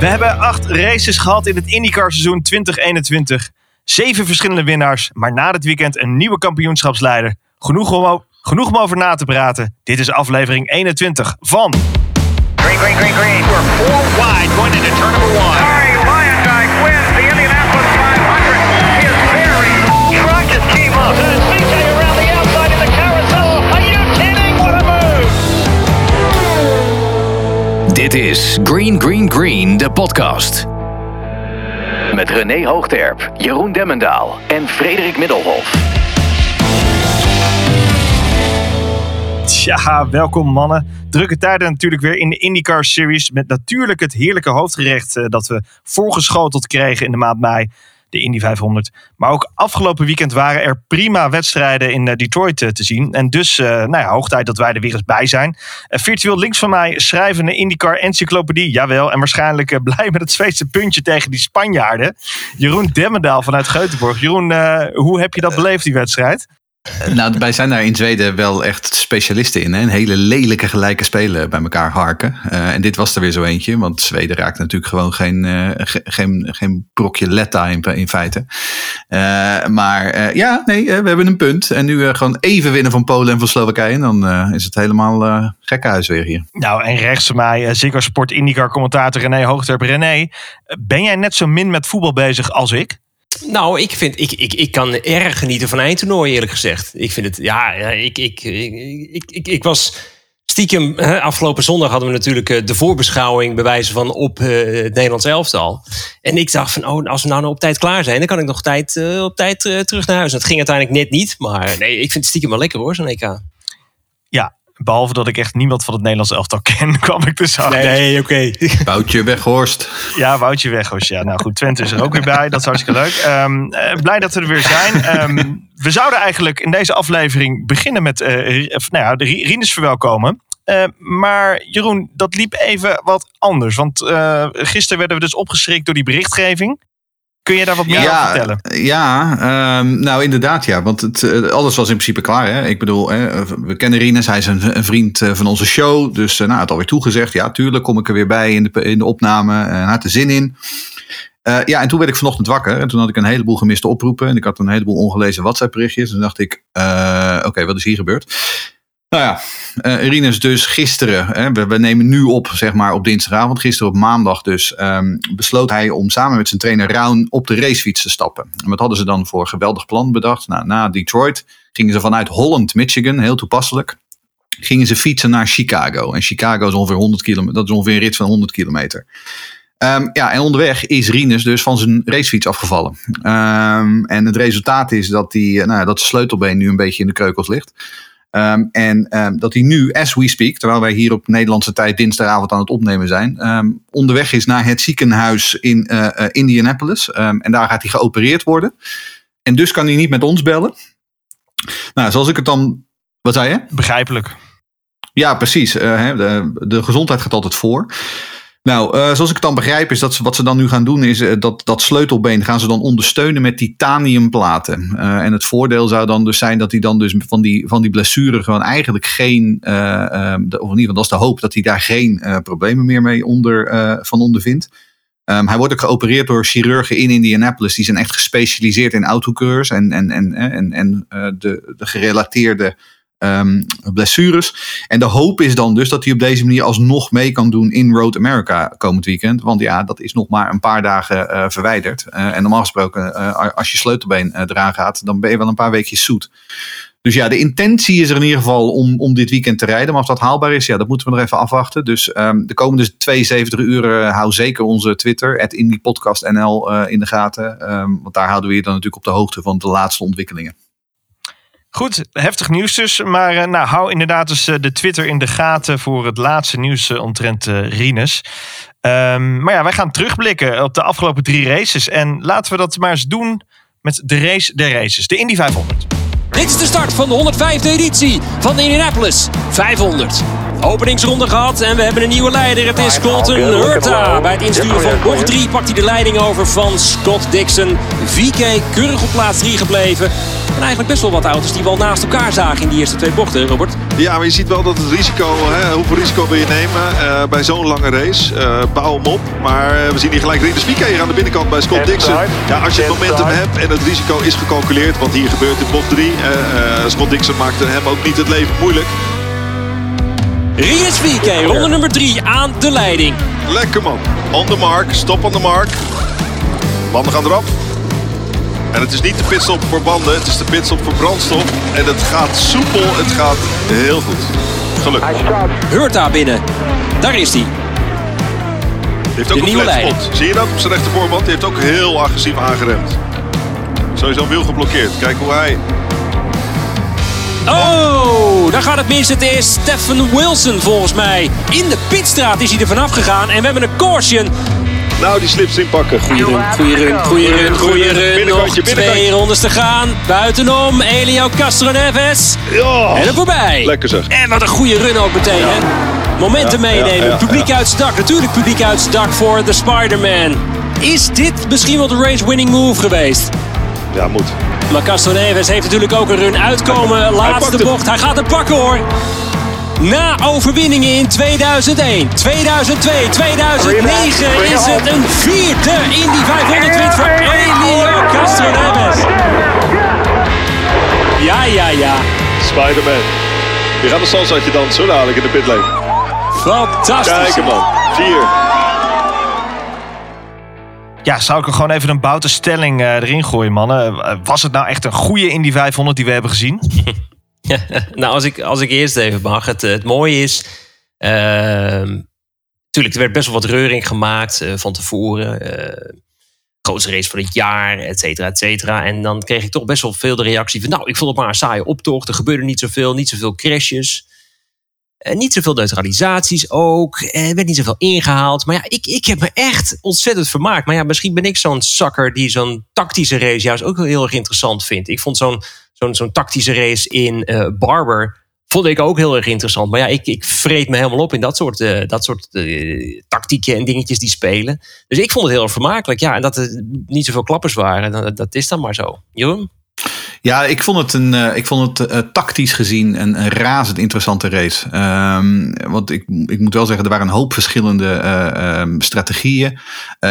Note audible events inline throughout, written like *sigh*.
We hebben acht races gehad in het IndyCar seizoen 2021. Zeven verschillende winnaars, maar na dit weekend een nieuwe kampioenschapsleider. Genoeg om, genoeg om over na te praten. Dit is aflevering 21 van... Green, green, green, green. We're four wide going into turn number one. Sorry, Lion Guy wins the Indianapolis 500. He is very trying to team up. Dit is Green Green Green, de podcast. Met René Hoogterp, Jeroen Demmendaal en Frederik Middelhof. Tja, welkom mannen. Drukke tijden natuurlijk weer in de IndyCar Series. Met natuurlijk het heerlijke hoofdgerecht eh, dat we voorgeschoteld kregen in de maand mei. De Indy 500. Maar ook afgelopen weekend waren er prima wedstrijden in eh, Detroit eh, te zien. En dus, eh, nou ja, hoog tijd dat wij er weer eens bij zijn. Virtueel links van mij schrijvende IndyCar encyclopedie. Jawel, en waarschijnlijk *laughs* blij met het Zweedse puntje tegen die Spanjaarden. Jeroen Demmendaal vanuit Geutenborg. Jeroen, hoe heb je dat beleefd, die wedstrijd? Nou, wij zijn daar in Zweden wel echt specialisten in. Hè? Een hele lelijke gelijke spelen bij elkaar harken. Eh, en dit was er weer zo eentje. Want Zweden raakt natuurlijk gewoon geen, eh, ge- geen, geen brokje letta in, in feite. Eh, maar eh, ja, nee, eh, we hebben een punt. En nu eh, gewoon even winnen van Polen en van Slowakije. En dan eh, is het helemaal eh gekkenhuis weer hier. Nou, en rechts van mij, Ziggo Sport IndyCar commentator René Hoogterp. René, eh, ben jij net zo min met voetbal bezig als ik? Nou, ik, vind, ik, ik, ik kan erg genieten van eindtoernooi, eerlijk gezegd. Ik vind het, ja, ik, ik, ik, ik, ik, was stiekem, afgelopen zondag hadden we natuurlijk eh, de voorbeschouwing bewijzen van op eh, het Nederlands elftal. En ik dacht van, oh, als we nou op tijd klaar zijn, dan kan ik nog tijd, eh, op tijd terug naar huis. Dat ging uiteindelijk net niet, maar nee, ik vind het stiekem wel lekker hoor, zo'n EK. Ja, behalve dat ik echt niemand van het Nederlands elftal *laughs* ken, kwam ik dus achter. Nee, oké. *laughs* Boutje weghorst. Ja, Woutje Weghorst. Ja, nou goed, Twente is er ook weer bij. Dat is hartstikke leuk. Ehm, eh, blij dat we er weer zijn. Ehm, we zouden eigenlijk in deze aflevering beginnen met eh, of, nou ja, de Ri- Rinus verwelkomen. Eh, maar Jeroen, dat liep even wat anders. Want eh, gisteren werden we dus opgeschrikt door die berichtgeving. Kun je daar wat meer over vertellen? Ja, ehm, nou inderdaad ja. Want het, eh, alles was in principe klaar. Hè? Ik bedoel, hè, we kennen Rinus. Hij is een, een vriend eh, van onze show. Dus eh, nou, had alweer toegezegd. Ja, tuurlijk kom ik er weer bij in de, in de opname. En hij had er zin in. Ja, en toen werd ik vanochtend wakker. En toen had ik een heleboel gemiste oproepen. En ik had een heleboel ongelezen WhatsApp berichtjes. Toen dacht ik, oké, wat is hier gebeurd? Nou ja, Rinus dus gisteren, hè, we, we nemen nu op, zeg maar, op dinsdagavond. Gisteren op maandag dus ehm, besloot hij om samen met zijn trainer Raun op de racefiets te stappen. En wat hadden ze dan voor geweldig plan bedacht? Nou, na Detroit gingen ze vanuit Holland, Michigan, heel toepasselijk, gingen ze fietsen naar Chicago. En Chicago is ongeveer 100 kilometer, dat is ongeveer een rit van 100 kilometer. Ehm, ja, en onderweg is Rinus dus van zijn racefiets afgevallen. Ehm, en het resultaat is dat, die, eh, nou, dat zijn sleutelbeen nu een beetje in de kreukels ligt. Ehm, en ehm, dat hij nu, as we speak, terwijl wij hier op Nederlandse tijd dinsdagavond aan het opnemen zijn, ehm, onderweg is naar het ziekenhuis in eh, eh, Indianapolis. En daar gaat hij geopereerd worden. En dus kan hij niet met ons bellen. Nou, zoals ik het dan. Wat zei je? Begrijpelijk. Ja, precies. Eh, hè, de, de gezondheid gaat altijd voor. Nou, eh, zoals ik het dan begrijp, is dat wat ze dan nu gaan doen, is eh, dat, dat sleutelbeen gaan ze dan ondersteunen met titaniumplaten. Eh, en het voordeel zou dan dus zijn dat hij dan dus van die, van die blessure gewoon eigenlijk geen, eh, ehm, of in ieder geval dat is de hoop, dat hij daar geen problemen meer mee onder, van ondervindt. Ehm, hij wordt ook geopereerd door chirurgen in Indianapolis. Die zijn echt gespecialiseerd in autocoureurs en, en, en, en, en de, de gerelateerde ehm, blessures. En de hoop is dan dus dat hij op deze manier alsnog mee kan doen in Road America komend weekend. Want ja, dat is nog maar een paar dagen eh, verwijderd. Eh, en normaal gesproken, eh, als je sleutelbeen eraan gaat, dan ben je wel een paar weekjes zoet. Dus ja, de intentie is er in ieder geval om, om dit weekend te rijden. Maar of dat haalbaar is, ja, dat moeten we nog even afwachten. Dus ehm, de komende 72 uur hou zeker onze Twitter, IndiePodcastNL, eh, in de gaten. Ehm, want daar houden we je dan natuurlijk op de hoogte van de laatste ontwikkelingen. Goed, heftig nieuws dus. Maar eh, nou, hou inderdaad dus de Twitter in de gaten voor het laatste nieuws eh, omtrent Rinus. Ehm, maar ja, wij gaan terugblikken op de afgelopen drie races. En laten we dat maar eens doen met de race der races. De Indy 500. Dit is de start van de 105e editie van de Indianapolis 500. Openingsronde gehad en we hebben een nieuwe leider. Het is Colton Hurta. Bij het insturen van bocht 3 pakt hij de leiding over van Scott Dixon. VK keurig op plaats 3 gebleven. En eigenlijk best wel wat auto's die we al naast elkaar zagen in die eerste twee bochten, Robert. Ja, maar je ziet wel dat het risico, hè, hoeveel risico wil je nemen eh, bij zo'n lange race? Eh, bouw hem op. Maar eh, we zien hier gelijk Rinus VK hier aan de binnenkant bij Scott Dixon. Ja, als je het momentum hebt en het risico is gecalculeerd, want hier gebeurt in bocht 3. Scott Dixon maakte hem ook niet het leven moeilijk. Rinus VK, ronde nummer 3 aan de leiding. Lekker man. On the mark, stop on the mark. Banden gaan eraf. En het is niet de pitstop voor banden, het is de pitstop voor brandstof. En het gaat soepel, het gaat heel goed. Gelukkig. Hurta binnen. Daar is hij. Heeft ook De een nieuwe leiding. spot. Zie je dat op zijn rechtervoorband? Die heeft ook heel agressief aangeremd. Sowieso wiel geblokkeerd. Kijk hoe hij... Oh, daar gaat het mis. Het is Stephen Wilson volgens mij. In de pitstraat is hij er vanaf gegaan. En we hebben een caution. Nou, die slips inpakken. Goeie run, goeie run, goeie run, goeie run. Nog twee rondes te gaan. Buitenom, Elio Castro Neves. Ja. En er voorbij. Lekker zeg. En wat een goede run ook meteen, hè? Momenten Ja, meenemen. ja, publiek uit zijn dak. Natuurlijk publiek uit zijn dak voor de Spider-Man. Is dit misschien wel de race-winning move geweest? Ja, moet. Maar Castro Neves heeft natuurlijk ook een run uitkomen. Laatste bocht. Hij gaat hem pakken hoor. Na overwinningen in 2001, 2002, 2009 is het een vierde Indy 500 win voor Elio Castro Neves. Ja, ja, ja. Spider-Man. Die gaat een salsaatje dansen zo dadelijk in de pitlane. Fantastisch. Kijk hem man. Vier. Ja, zou ik er gewoon even een boute stelling eh, erin gooien, mannen? Eh, Was het nou echt een goede Indy 500 die we hebben gezien? *laughs* nou, als ik, als ik eerst even mag. Het, het mooie is. ehm tuurlijk, er werd best wel wat reuring gemaakt eh, van tevoren. eh grootste race van het jaar, et cetera, et cetera. En dan kreeg ik toch best wel veel de reactie van... nou, ik vond het maar een saaie optocht. Er gebeurde niet zoveel, niet zoveel crashes. Eh, niet zoveel neutralisaties ook. Eh, Er werd niet zoveel ingehaald. Maar ja, ik, ik heb me echt ontzettend vermaakt. Maar ja, misschien ben ik zo'n zakker die zo'n tactische race juist ook heel erg interessant vindt. Ik vond zo'n zo'n zo'n tactische race in eh, Barber vond ik ook heel erg interessant. Maar ja, ik, ik vreet me helemaal op in dat soort, dat soort tactieken en dingetjes die spelen. Dus ik vond het heel erg vermakelijk. Ja, en dat er niet zoveel klappers waren, dat, dat is dan maar zo. Jeroen? Ja, ik vond het, een, eh, ik vond het eh, tactisch gezien een, een razend interessante race. Ehm, want ik, ik moet wel zeggen, er waren een hoop verschillende eh, ehm, strategieën.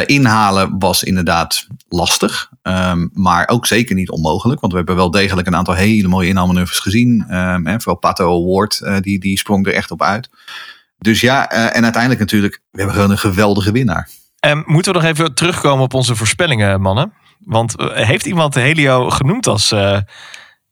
Inhalen was inderdaad lastig, ehm, maar ook zeker niet onmogelijk. Want we hebben wel degelijk een aantal hele mooie inhaalmanoeuvres gezien. Hè, vooral Pato Award, die, die sprong er echt op uit. Dus ja, en uiteindelijk natuurlijk, we hebben gewoon een geweldige winnaar. Moeten we nog even terugkomen op onze voorspellingen, mannen? Want eh, heeft iemand de Helio genoemd als... eh,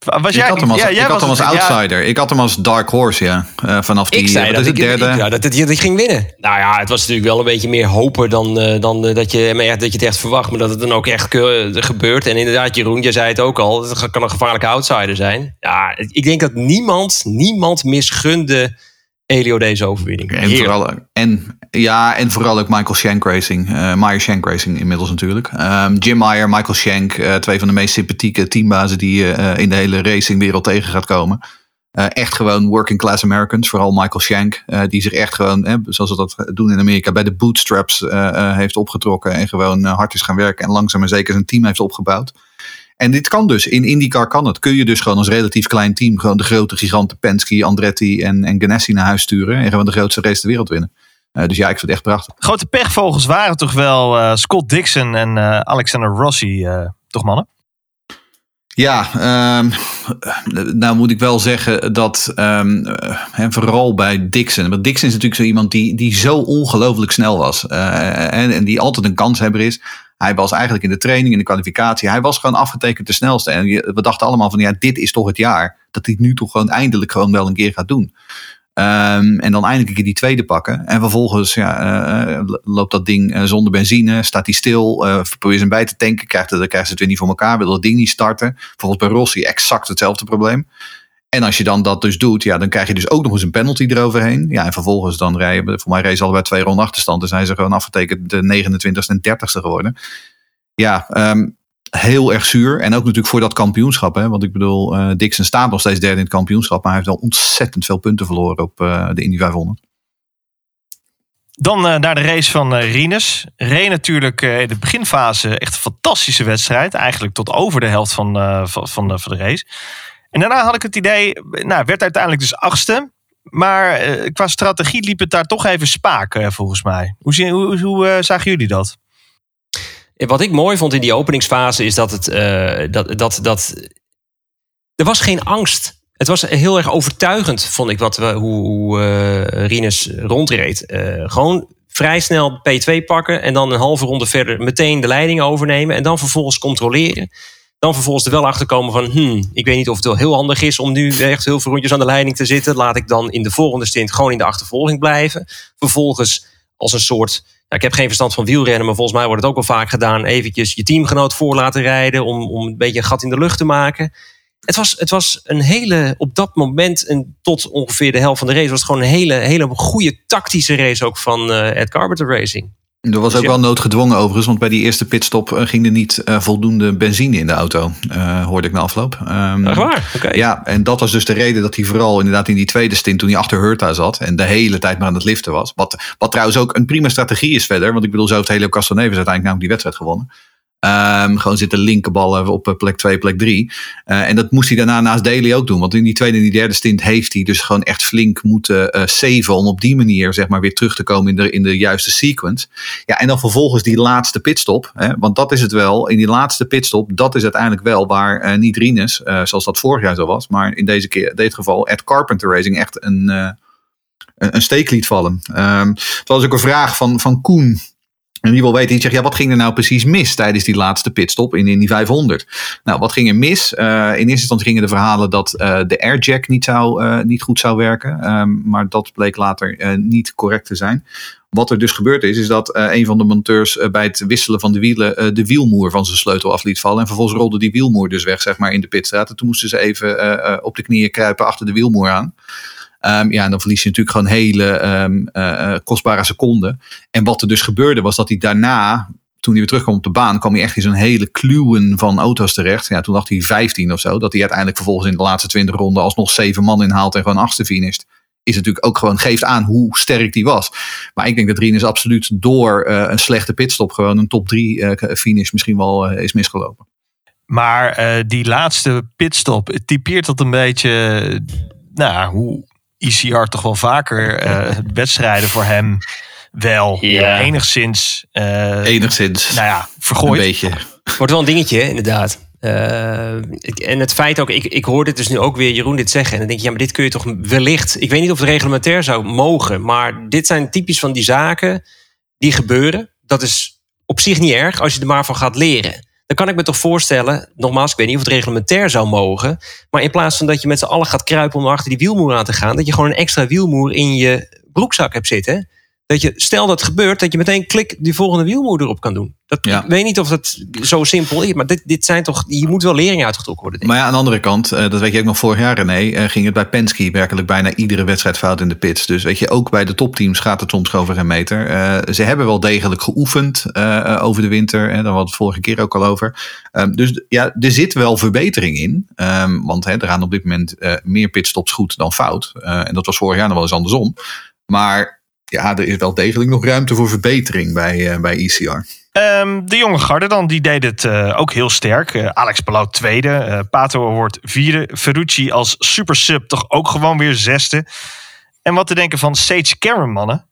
was ik had hem als, ja, ik jij had was hem als het- ja, outsider. Ik had hem als dark horse, ja. Eh, vanaf die ik zei wat dat is ik, het, derde. ik- ja, dat, ging winnen. Nou ja, het was natuurlijk wel een beetje meer hopen dan, eh, dan dat, je, maar echt, dat je het echt verwacht. Maar dat het dan ook echt gebeurt. En inderdaad, Jeroen, jij zei het ook al. Het kan een gevaarlijke outsider zijn. Ja, ik denk dat niemand, niemand misgunde Elio deze overwinning. En Heerlijk. vooral, en, ja, en vooral ook Michael Shank Racing. eh Meyer Shank Racing inmiddels natuurlijk. Ehm, Jim Meyer, Michael Shank. eh, twee van de meest sympathieke teambazen die je eh, in de hele racingwereld tegen gaat komen. Echt gewoon working class Americans. Vooral Michael Shank. die zich echt gewoon, zoals ze dat doen in Amerika, bij de bootstraps heeft opgetrokken. En gewoon hard is gaan werken. En langzaam maar zeker zijn team heeft opgebouwd. En dit kan dus. In IndyCar kan het. Kun je dus gewoon als relatief klein team gewoon de grote giganten Penske, Andretti en, en Ganassi naar huis sturen. En gewoon de grootste race ter wereld winnen. Eh, dus ja, ik vind het echt prachtig. Grote pechvogels waren toch wel eh, Scott Dixon en eh, Alexander Rossi, toch mannen? Ja, ehm, nou moet ik wel zeggen dat ehm, eh, en vooral bij Dixon. Want Dixon is natuurlijk zo iemand die, die zo ongelooflijk snel was. eh, en, en die altijd een kanshebber is. Hij was eigenlijk in de training, in de kwalificatie. Hij was gewoon afgetekend de snelste. En we dachten allemaal van ja, dit is toch het jaar. Dat hij nu toch gewoon eindelijk gewoon wel een keer gaat doen. Ehm, en dan eindelijk een keer die tweede pakken. En vervolgens ja, eh, loopt dat ding eh, zonder benzine. Staat hij stil. eh probeer hem bij te tanken. Krijgt, het- dan krijgt ze het weer niet voor elkaar. Wil dat ding niet starten. Volgens bij Rossi exact hetzelfde probleem. En als je dan dat dus doet, ja, dan krijg je dus ook nog eens een penalty eroverheen. Ja, en vervolgens dan rijden, voor mij race allebei twee ronden achterstand. Dus zijn ze gewoon afgetekend de 29ste en 30ste geworden. Ja, ehm, heel erg zuur. En ook natuurlijk voor dat kampioenschap. Hè? Want ik bedoel, uh, Dixon staat nog steeds derde in het kampioenschap. Maar hij heeft wel ontzettend veel punten verloren op uh, de Indy 500. Dan uh, naar de race van Rinus. Reed natuurlijk in de beginfase echt een fantastische wedstrijd. Eigenlijk tot over de helft van, van, van, de, van de race. En daarna had ik het idee, nou, werd uiteindelijk dus achtste. Maar qua strategie liep het daar toch even spaak, volgens mij. Hoe, hoe, hoe zagen jullie dat? Wat ik mooi vond in die openingsfase is dat het. dat, dat, dat, er was geen angst het was heel erg overtuigend, vond ik, wat we, hoe, hoe uh, Rinus rondreed. Uh, gewoon vrij snel P2 pakken en dan een halve ronde verder meteen de leiding overnemen. En dan vervolgens controleren. Dan vervolgens er wel achter komen van, hmm, ik weet niet of het wel heel handig is om nu echt heel veel rondjes aan de leiding te zitten. Laat ik dan in de volgende stint gewoon in de achtervolging blijven. Vervolgens als een soort ik heb geen verstand van wielrennen, maar volgens mij wordt het ook wel vaak gedaan. Eventjes je teamgenoot voor laten rijden om, om een beetje een gat in de lucht te maken het was, het was een hele, op dat moment en tot ongeveer de helft van de race, was het gewoon een hele, hele goede tactische race ook van uh, Ed Carpenter Racing. Er was ook wel noodgedwongen overigens, want bij die eerste pitstop uh, ging er niet uh, voldoende benzine in de auto, uh, hoorde ik na afloop. Um, Echt waar? Okay. Ja, en dat was dus de reden dat hij vooral inderdaad in die tweede stint, toen hij achter Hurta zat en de hele tijd maar aan het liften was. Wat, wat trouwens ook een prima strategie is verder, want ik bedoel, zo heeft Helio Castroneves uiteindelijk namelijk die wedstrijd gewonnen. Um, gewoon zitten linkerballen op eh, plek 2, plek 3. Uh, en dat moest hij daarna naast Daly ook doen. Want in die tweede en die derde stint heeft hij dus gewoon echt flink moeten uh. Om op die manier zeg maar weer terug te komen in de, in de juiste sequence. Ja, en dan vervolgens die laatste pitstop. Hè, want dat is het wel. In die laatste pitstop, dat is uiteindelijk wel waar uh, niet Rinus, zoals dat vorig jaar zo was. Maar in deze keer, dit geval, Ed Carpenter Racing echt een, een, een steek liet vallen. Um, was ook een vraag van, van Koen. En die wil weten, die zegt, ja, wat ging er nou precies mis tijdens die laatste pitstop in, in die 500? Nou, wat ging er mis? Uh, in eerste instantie gingen de verhalen dat uh, de airjack niet, zou, uh, niet goed zou werken. Um, maar dat bleek later niet correct te zijn. Wat er dus gebeurd is, is dat een van de monteurs bij het wisselen van de wielen de wielmoer van zijn sleutel af liet vallen. En vervolgens rolde die wielmoer dus weg, zeg maar, in de pitstraat. En toen moesten ze even op de knieën kruipen achter de wielmoer aan. Um, ja, en dan verlies je natuurlijk gewoon hele um, uh, kostbare seconden. En wat er dus gebeurde was dat hij daarna, toen hij weer terugkwam op de baan, kwam hij echt in zo'n hele kluwen van auto's terecht. Ja, toen dacht hij 15 of zo. Dat hij uiteindelijk vervolgens in de laatste 20 ronden alsnog zeven man inhaalt en gewoon achtste finisht. Is natuurlijk ook gewoon, geeft aan hoe sterk die was. Maar ik denk dat Rinus absoluut door uh, een slechte pitstop gewoon een top 3 uh, finish misschien wel is misgelopen. Maar die laatste pitstop, typeert dat een beetje, nou, hoe ECR toch wel vaker uh, wedstrijden voor hem wel ja. enigszins. Uh, enigszins. Nou ja, vergooid. Een beetje. Wordt wel een dingetje, inderdaad. Uh, en het feit ook, ik, ik hoor dit dus nu ook weer Jeroen dit zeggen. En dan denk je, ja, maar dit kun je toch wellicht. Ik weet niet of het reglementair zou mogen. Maar dit zijn typisch van die zaken die gebeuren. Dat is op zich niet erg als je er maar van gaat leren. Dan kan ik me toch voorstellen, nogmaals, ik weet niet of het reglementair zou mogen. Maar in plaats van dat je met z'n allen gaat kruipen om achter die wielmoer aan te gaan, dat je gewoon een extra wielmoer in je broekzak hebt zitten. Dat je, stel dat het gebeurt, dat je meteen klik die volgende wielmoer erop kan doen. Dat, ja. Ik weet niet of dat zo simpel is, maar dit, dit zijn toch, je moet wel lering uitgetrokken worden. Maar ja, aan de andere kant, uh, dat weet je ook nog vorig jaar René, uh, ging het bij Penske werkelijk bijna iedere wedstrijd fout in de pits. Dus weet je, ook bij de topteams gaat het soms over een meter. Uh, ze hebben wel degelijk geoefend over de winter, en daar hadden we het vorige keer ook al over. Um, dus ja, er zit wel verbetering in, um, want hè, er gaan op dit moment meer pitstops goed dan fout. en dat was vorig jaar nog wel eens andersom. Maar ja, er is wel degelijk nog ruimte voor verbetering bij, uh, bij ECR. Um, de jonge garde dan, die deed het uh, ook heel sterk. Uh, Alex Palau tweede, Pato wordt vierde. Ferrucci als super sub toch ook gewoon weer zesde. En wat te denken van Sage Karen, mannen.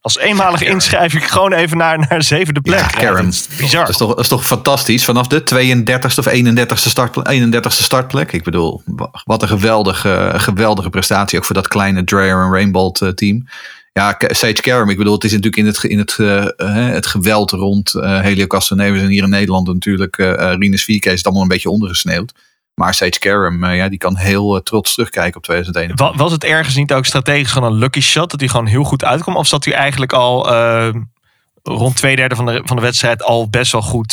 Als eenmalige ja, inschrijving gewoon even naar, naar zevende plek. Ja, Karen. bizar. Dat is, toch, dat is toch fantastisch. Vanaf de 32e of 31e, start, 31e startplek. Ik bedoel, wat een geweldige, geweldige prestatie. Ook voor dat kleine Dreyer en Rainbow team. Ja, Sage Karam, ik bedoel, het is natuurlijk in het, in het, uh, het geweld rond uh, Helio Castroneves en hier in Nederland natuurlijk uh, Rinus Vierke is het allemaal een beetje ondergesneeuwd. Maar Sage Karam, ja, die kan heel trots terugkijken op 2021. Was het ergens niet ook strategisch gewoon een lucky shot dat hij gewoon heel goed uitkwam? Of zat hij eigenlijk al rond twee derde van de, van de wedstrijd al best wel goed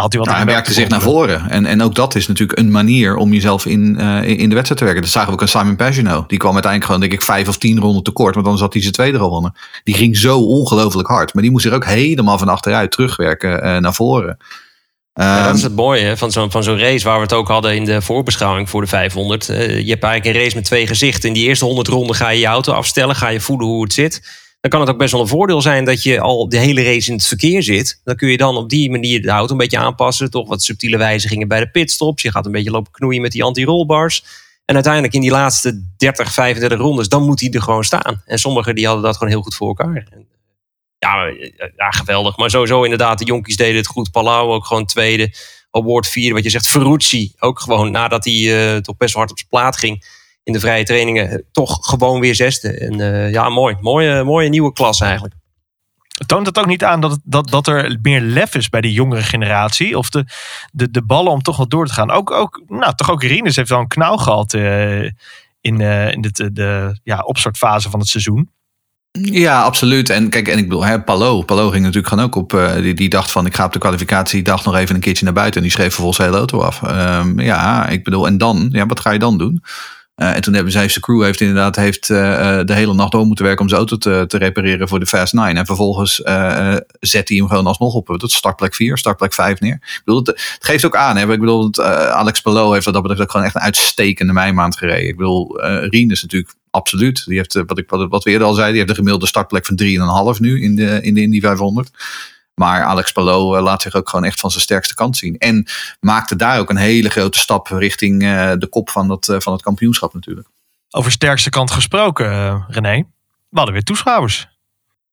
had hij, wat nou, hij werkte zich naar voren. En, en ook dat is natuurlijk een manier om jezelf in, uh, in de wedstrijd te werken. Dat zagen we ook aan Simon Pagino. Die kwam uiteindelijk gewoon, denk ik, vijf of tien ronden tekort. Want dan zat hij zijn tweede gewonnen. Die ging zo ongelooflijk hard. Maar die moest zich ook helemaal van achteruit terugwerken uh, naar voren. Ja, dat Ehm, is het mooie hè, van zo'n van zo'n race waar we het ook hadden in de voorbeschouwing voor de 500. Eh, je hebt eigenlijk een race met twee gezichten. In die eerste 100 ronden ga je je auto afstellen, ga je voelen hoe het zit. Dan kan het ook best wel een voordeel zijn dat je al de hele race in het verkeer zit. Dan kun je dan op die manier de auto een beetje aanpassen. Toch wat subtiele wijzigingen bij de pitstops. Je gaat een beetje lopen knoeien met die anti-rollbars. En uiteindelijk in die laatste 30, 35 rondes, dan moet hij er gewoon staan. En sommigen die hadden dat gewoon heel goed voor elkaar. Ja, ja, geweldig. Maar sowieso inderdaad, de jonkies deden het goed. Palau ook gewoon tweede. Award vierde, wat je zegt. Ferrucci ook gewoon nadat hij eh, toch best wel hard op zijn plaat ging in de vrije trainingen. Toch gewoon weer zesde. En eh, ja, mooi. Mooie, mooie nieuwe klas eigenlijk. Toont het ook niet aan dat, dat, dat er meer lef is bij die jongere generatie? Of de, de, de ballen om toch wel door te gaan? Ook, ook, nou, toch ook Rinus heeft wel een knauw gehad eh, in, eh, in de, de ja, opstartfase van het seizoen. Ja, absoluut. En kijk, en ik bedoel, hè, Palo, Palo ging natuurlijk gewoon ook op. die, die dacht van, ik ga op de kwalificatiedag nog even een keertje naar buiten. En die schreef vervolgens de hele auto af. Ehm, ja, ik bedoel, en dan, ja, wat ga je dan doen? Eh, en toen hebben zij, de crew heeft inderdaad heeft, eh, eh, de hele nacht door moeten werken om zijn auto te, te repareren voor de Fast 9. En vervolgens zet hij hem gewoon alsnog op het startplek 4, startplek 5 neer. Ik bedoel, het, geeft ook aan. Hè? Ik bedoel, Alex Palou heeft wat dat betreft ook gewoon echt een uitstekende meimaand gereden. Ik bedoel, Rien is natuurlijk absoluut. Die heeft, wat, ik, wat, wat we eerder al zeiden, die heeft een gemiddelde startplek van 3,5 nu in de, in de Indy 500. Maar Alex Palou eh, laat zich ook gewoon echt van zijn sterkste kant zien. En maakte daar ook een hele grote stap richting eh, de kop van, dat, eh, van het kampioenschap natuurlijk. Over sterkste kant gesproken, René. We hadden weer toeschouwers.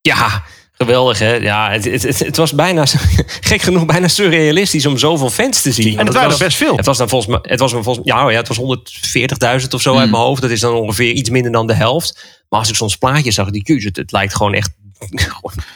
Ja, geweldig hè. Ja, het, het, het, het was bijna, *laughs* gek genoeg, bijna surrealistisch om zoveel fans te zien. En het waren was- er best veel. Het was dan volgens mij, het was me volgens, ja, oh ja, het was 140.000 of zo uit Hmm. mijn hoofd. Dat is dan ongeveer iets minder dan de helft. Maar als ik soms plaatje zag, die het, het lijkt gewoon echt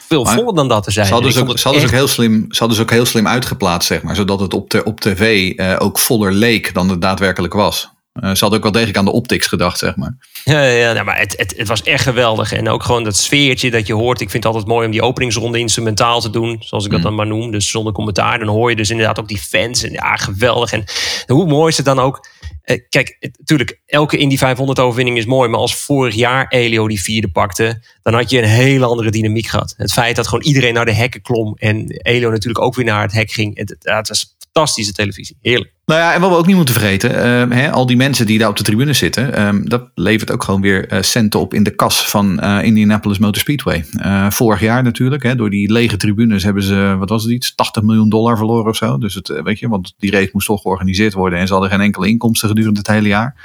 veel voller dan dat te zijn. Ze hadden, ook, ze, hadden ze ook heel slim, ze hadden ze ook heel slim uitgeplaatst, zeg maar. Zodat het op, de, op tv eh, ook voller leek dan het daadwerkelijk was. Eh, ze hadden ook wel degelijk aan de optics gedacht, zeg maar. Ja, ja, nou, maar het, het, het was echt geweldig. En ook gewoon dat sfeertje dat je hoort. Ik vind het altijd mooi om die openingsronde instrumentaal te doen. Zoals ik dat dan maar noem. Dus zonder commentaar. Dan hoor je dus inderdaad ook die fans. En ja, geweldig. En hoe mooi is het dan ook. Eh, kijk, natuurlijk, elke Indy 500 overwinning is mooi. Maar als vorig jaar Elio die vierde pakte. Dan had je een hele andere dynamiek gehad. Het feit dat gewoon iedereen naar de hekken klom. En Elio natuurlijk ook weer naar het hek ging. Het, het was fantastische televisie. Heerlijk. Nou ja, en wat we ook niet moeten vergeten, ehm, hè, al die mensen die daar op de tribune zitten, ehm, dat levert ook gewoon weer eh, centen op in de kas van eh, Indianapolis Motor Speedway. Eh, vorig jaar natuurlijk, hè, door die lege tribunes hebben ze, wat was het iets, 80 miljoen dollar verloren of zo. Dus het, weet je, want die race moest toch georganiseerd worden en ze hadden geen enkele inkomsten gedurende het hele jaar.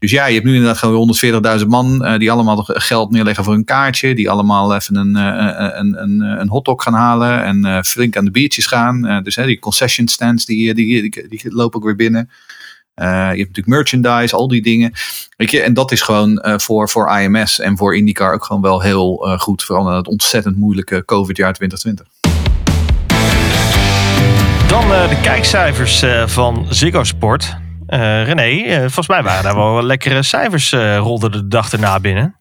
Dus ja, je hebt nu inderdaad gewoon 140.000 man eh, die allemaal geld neerleggen voor een kaartje. Die allemaal even een, eh, een, een, een hotdog gaan halen en eh, flink aan de biertjes gaan. Eh, dus hè, die concession stands die, die, die, lopen ook weer binnen. Eh, je hebt natuurlijk merchandise, al die dingen. Weet je, en dat is gewoon eh, voor, voor IMS en voor IndyCar ook gewoon wel heel eh, goed. Vooral in het ontzettend moeilijke COVID-jaar 2020. Dan eh, de kijkcijfers eh, van Ziggo Sport. Eh, René, eh, volgens mij waren daar wel lekkere cijfers eh rolden de dag erna binnen.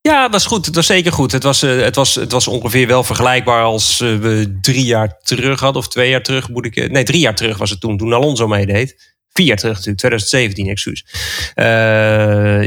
Ja, het was goed. Het was zeker goed. Het was, het was, het was ongeveer wel vergelijkbaar als we drie jaar terug hadden. Of twee jaar terug moet ik... Nee, drie jaar terug was het toen. Toen Alonso meedeed. Vier jaar terug natuurlijk. 2017, excuus.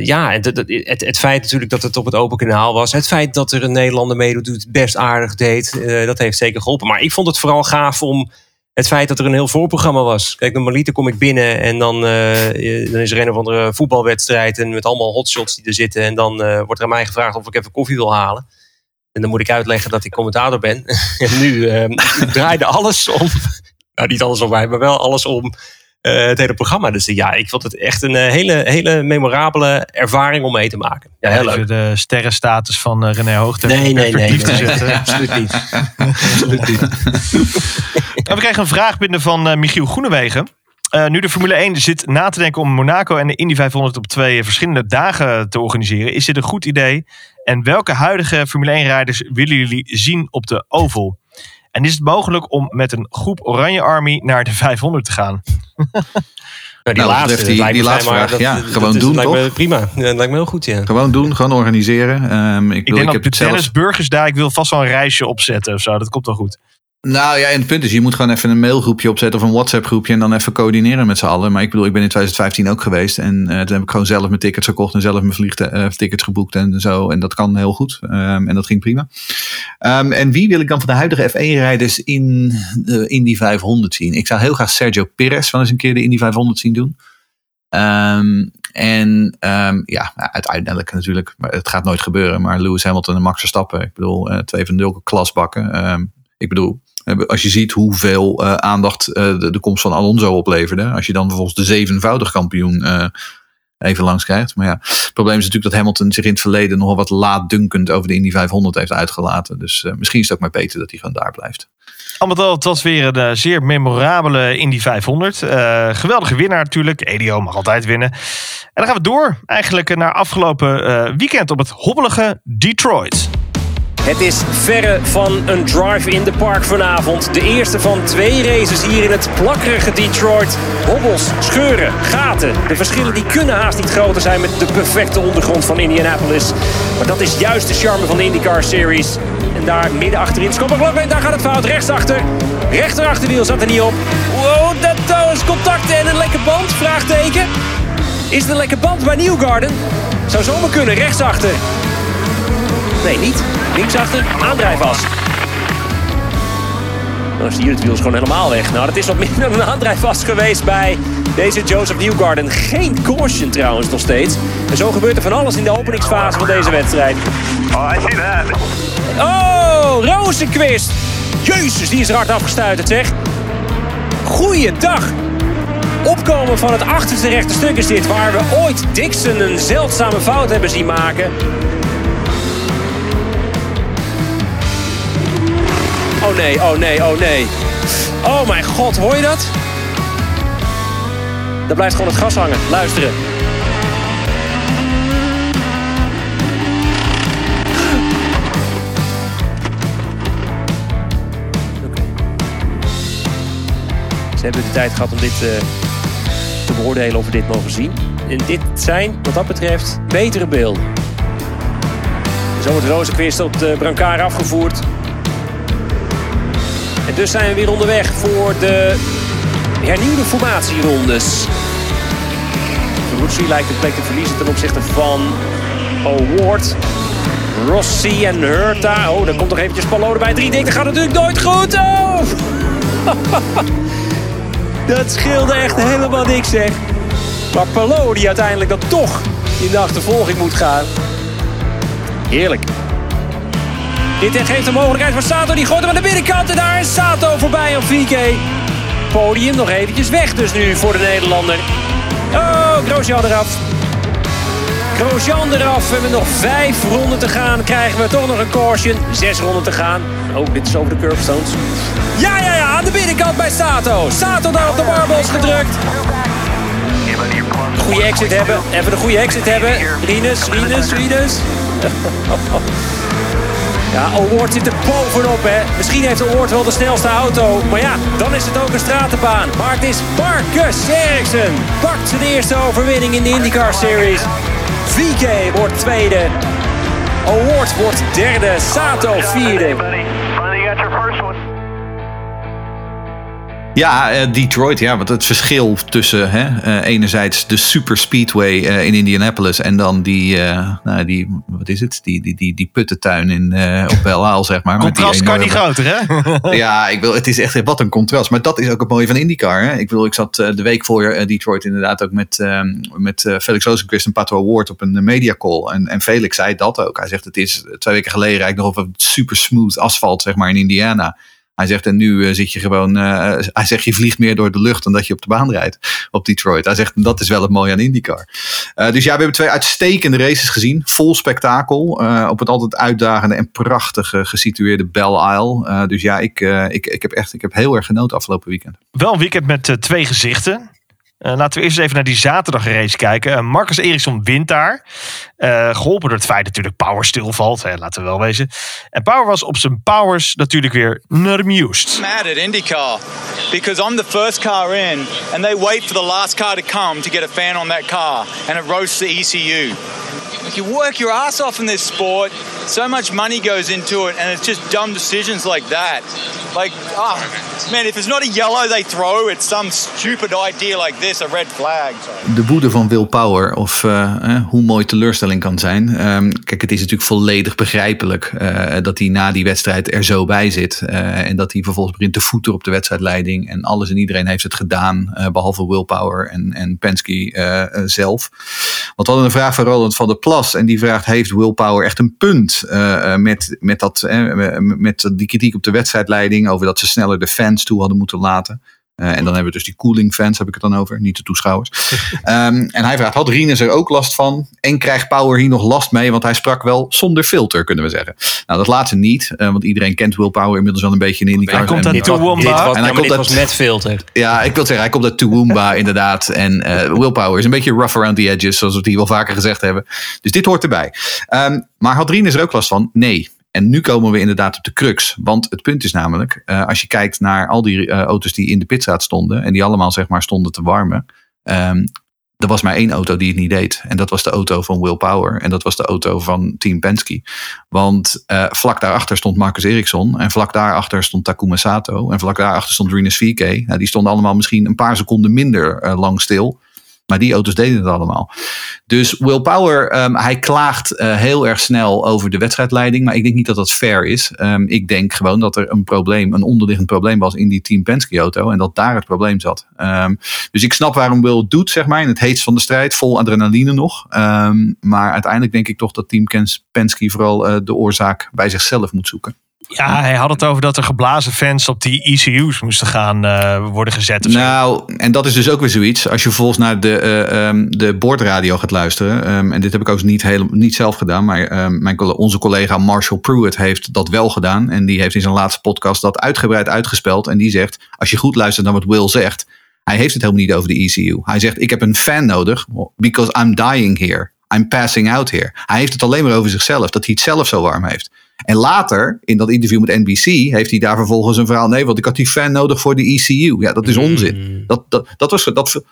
Ja, het, het, het, feit natuurlijk dat het op het open kanaal was. Het feit dat er een Nederlander meedoet, best aardig deed. dat heeft zeker geholpen. Maar ik vond het vooral gaaf om het feit dat er een heel voorprogramma was. Kijk, normaliter kom ik binnen en dan, eh, dan is er een of andere voetbalwedstrijd en met allemaal hotshots die er zitten. En dan eh, wordt er aan mij gevraagd of ik even koffie wil halen. En dan moet ik uitleggen dat ik commentator ben. *laughs* en nu eh, *laughs* draaide alles om. *laughs* Nou, niet alles om mij, maar wel alles om eh, het hele programma. Dus eh, ja, ik vond het echt een eh, hele, hele memorabele ervaring om mee te maken. Ja, heel Even leuk. de sterrenstatus van René Hoogte Nee, nee, nee. te absoluut niet. *laughs* absoluut niet. En we kregen een vraag binnen van Michiel Groenewegen. Nu de Formule 1 zit na te denken om Monaco en de Indy 500 op twee verschillende dagen te organiseren, is dit een goed idee? En welke huidige Formule 1-rijders willen jullie zien op de Oval? En is het mogelijk om met een groep Oranje Army naar de 500 te gaan? Nou, die Nou, laatste, die- dat lijkt die me laatste vraag, ja, dat- dat gewoon is- doen, lijkt Me toch? prima, Ja, dat lijkt me heel goed, ja. Gewoon doen, gewoon organiseren. Ehm, ik, Ik bedoel, denk ik dat heb het zelf... Dennis Burgers daar, ik wil vast wel een reisje opzetten of zo. Dat komt wel goed. Nou ja, en het punt is, je moet gewoon even een mailgroepje opzetten of een WhatsApp groepje en dan even coördineren met z'n allen. Maar ik bedoel, ik ben in 2015 ook geweest en uh, toen heb ik gewoon zelf mijn tickets gekocht en zelf mijn vliegtickets uh, geboekt en zo. En dat kan heel goed. Um, en dat ging prima. Um, en wie wil ik dan van de huidige F1-rijders in de Indy 500 zien? Ik zou heel graag Sergio Perez van eens een keer de Indy 500 zien doen. Um, en ja, uiteindelijk natuurlijk, maar het gaat nooit gebeuren. Maar Lewis Hamilton en Max Verstappen, ik bedoel, uh, twee van de klasbakken. Um, ik bedoel, als je ziet hoeveel uh, aandacht uh, de, komst van Alonso opleverde. Als je dan vervolgens de zevenvoudig kampioen even langs krijgt. Maar ja, het probleem is natuurlijk dat Hamilton zich in het verleden nogal wat laatdunkend over de Indy 500 heeft uitgelaten. Dus misschien is het ook maar beter dat hij gewoon daar blijft. Al met al, het was weer een zeer memorabele Indy 500. geweldige winnaar natuurlijk. EDO mag altijd winnen. En dan gaan we door eigenlijk naar afgelopen weekend op het hobbelige Detroit. Het is verre van een drive in de park vanavond. De eerste van twee races hier in het plakkerige Detroit. Hobbels, scheuren, gaten. De verschillen die kunnen haast niet groter zijn met de perfecte ondergrond van Indianapolis. Maar dat is juist de charme van de IndyCar Series. En daar midden achterin, en daar gaat het fout. Rechtsachter. Rechterachterwiel zat er niet op. Wow, dat is contact en een lekke band? Vraagteken. Is het een lekke band bij Newgarden? Zou zomaar kunnen, rechtsachter. Nee, niet. Linksachter, aandrijfas. Dan is hier het wiel gewoon helemaal weg. Nou, dat is wat minder dan een aandrijfas geweest bij deze Joseph Newgarden. Geen caution trouwens nog steeds. En zo gebeurt er van alles in de openingsfase van deze wedstrijd. Oh, I see that. Oh, Rozenquist. Jezus, die is er hard afgestuiterd, zeg. Goeiedag. Opkomen van het achterste rechte stuk is dit, waar we ooit Dixon een zeldzame fout hebben zien maken. Oh nee, oh nee, oh nee. Oh mijn god, hoor je dat? Daar blijft gewoon het gas hangen. Luisteren. Ze hebben de tijd gehad om dit uh, te beoordelen of we dit mogen zien. En dit zijn, wat dat betreft, betere beelden. Zo wordt Rozenquist op de brancard afgevoerd. Dus zijn we weer onderweg voor de hernieuwde formatierondes. Ferrucci lijkt de plek te verliezen ten opzichte van Award. Rossi en Hurta. Oh, daar komt nog eventjes Palode bij. Drie dik, dat gaat natuurlijk nooit goed. Oh! *laughs* dat scheelde echt helemaal niks, zeg. Maar Palou die uiteindelijk dan toch in de achtervolging moet gaan. Heerlijk. Dit geeft de mogelijkheid voor Sato. Die gooit hem aan de binnenkant. En daar is Sato voorbij op VK. Podium nog eventjes weg dus nu voor de Nederlander. Oh, Grosjean eraf. Grosjean eraf. We hebben nog vijf ronden te gaan. Krijgen we toch nog een caution. Zes ronden te gaan. Oh, dit is over de curbstones. Ja, ja, ja. Aan de binnenkant bij Sato. Sato daar op de marbles gedrukt. Goede exit hebben. Even een goede exit hebben. Rinus, Rinus, Rinus. *laughs* Ja, Award zit er bovenop, hè. Misschien heeft Award wel de snelste auto. Maar ja, dan is het ook een stratenbaan. Maar het is Marcus Ericsson. Pakt zijn eerste overwinning in de IndyCar Series. VK wordt tweede. Award wordt derde. Sato vierde. Ja, uh, Detroit, ja, want het verschil tussen hè, uh, enerzijds de super speedway uh, in Indianapolis en dan die, nou, die, wat is het, die, die, die, die puttentuin in, op Belle zeg maar. Contrast kan niet groter, hè? *laughs* ja, ik wil, het is echt wat een contrast. Maar dat is ook het mooie van IndyCar. Hè? Ik wil, ik zat de week voor Detroit inderdaad ook met, ehm, met Felix Rosenquist en Pato Award op een media call. En, en Felix zei dat ook. Hij zegt, het is twee weken geleden eigenlijk nog op een super smooth asfalt, zeg maar, in Indiana. Hij zegt, en nu uh, zit je gewoon, uh, hij zegt, je vliegt meer door de lucht dan dat je op de baan rijdt op Detroit. Hij zegt, dat is wel het mooie aan IndyCar. Dus ja, we hebben twee uitstekende races gezien. Vol spektakel. op het altijd uitdagende en prachtige gesitueerde Belle Isle. dus ja, ik, ik, ik heb echt ik heb heel erg genoten afgelopen weekend. Wel een weekend met twee gezichten. Uh, laten we eerst even naar die zaterdagrace kijken. Uh, Marcus Eriksson wint daar. Uh, geholpen door het feit natuurlijk Power stilvalt. Hè, laten we wel wezen. En Power was op zijn powers natuurlijk weer nermused. Mad at IndyCar. Because I'm the first car in. And they wait for the last car to come to get a fan on that car. And it roasts the ECU. You work your ass off in this sport. so much money goes into it, and it's just dumb decisions like that. Like, oh man, if it's not a yellow they throw, it's some stupid idea like this, a red flag. De woede van Will Power, of eh, eh, hoe mooi teleurstelling kan zijn. Ehm, kijk, het is natuurlijk volledig begrijpelijk eh, dat hij na die wedstrijd er zo bij zit. en dat hij vervolgens begint te voeten op de wedstrijdleiding. En alles en iedereen heeft het gedaan, eh, behalve Will Power en, en Penske zelf. Want we hadden een vraag van Roland van der Plas. En die vraagt, heeft Will Power echt een punt eh, eh, met, met, dat, eh, met die kritiek op de wedstrijdleiding over dat ze sneller de fans toe hadden moeten laten? Eh, en dan hebben we dus die cooling fans, heb ik het dan over, niet de toeschouwers. *laughs* Ehm, en hij vraagt, had Rinus er ook last van? En krijgt Power hier nog last mee? Want hij sprak wel zonder filter, kunnen we zeggen. Nou, dat laatste niet, eh, want iedereen kent Will Power inmiddels wel een beetje in IndyCar. Hij komt En- uit Toowoomba. En hij komt uit- was met filter. ja, ik wil zeggen, hij komt uit Toowoomba inderdaad. En eh Will Power is een beetje rough around the edges, zoals we het hier wel vaker gezegd hebben. Dus dit hoort erbij. Ehm, maar had Rinus er ook last van? Nee. En nu komen we inderdaad op de crux. Want het punt is namelijk, eh, als je kijkt naar al die eh, auto's die in de pitstraat stonden. En die allemaal zeg maar stonden te warmen. ehm, er was maar één auto die het niet deed. En dat was de auto van Will Power. En dat was de auto van Team Penske. Want eh, vlak daarachter stond Marcus Ericsson. En vlak daarachter stond Takuma Sato. En vlak daarachter stond Rinus VK. Nou, die stonden allemaal misschien een paar seconden minder lang stil. Maar die auto's deden het allemaal. Dus Will Power, ehm, hij klaagt eh, heel erg snel over de wedstrijdleiding. Maar ik denk niet dat dat fair is. Ehm, ik denk gewoon dat er een probleem, een onderliggend probleem was in die Team Penske auto. En dat daar het probleem zat. Ehm, dus ik snap waarom Will doet, zeg maar. In het heetst van de strijd, vol adrenaline nog. Maar uiteindelijk denk ik toch dat Team Penske vooral eh, de oorzaak bij zichzelf moet zoeken. Ja, hij had het over dat er geblazen fans op die ECU's moesten gaan eh, worden gezet. Nou, en dat is dus ook weer zoiets. Als je vervolgens naar de, ehm, de boordradio gaat luisteren. ehm, en dit heb ik ook niet, heel, niet zelf gedaan. Maar ehm, mijn, onze collega Marshall Pruitt heeft dat wel gedaan. En die heeft in zijn laatste podcast dat uitgebreid uitgespeld. En die zegt, als je goed luistert naar wat Will zegt. Hij heeft het helemaal niet over de ECU. Hij zegt, ik heb een fan nodig. Because I'm dying here. I'm passing out here. Hij heeft het alleen maar over zichzelf. Dat hij het zelf zo warm heeft. En later, in dat interview met NBC, heeft hij daar vervolgens een verhaal. Nee, want ik had die fan nodig voor de ECU. Ja, dat is onzin. Dat, dat, dat was. Dat,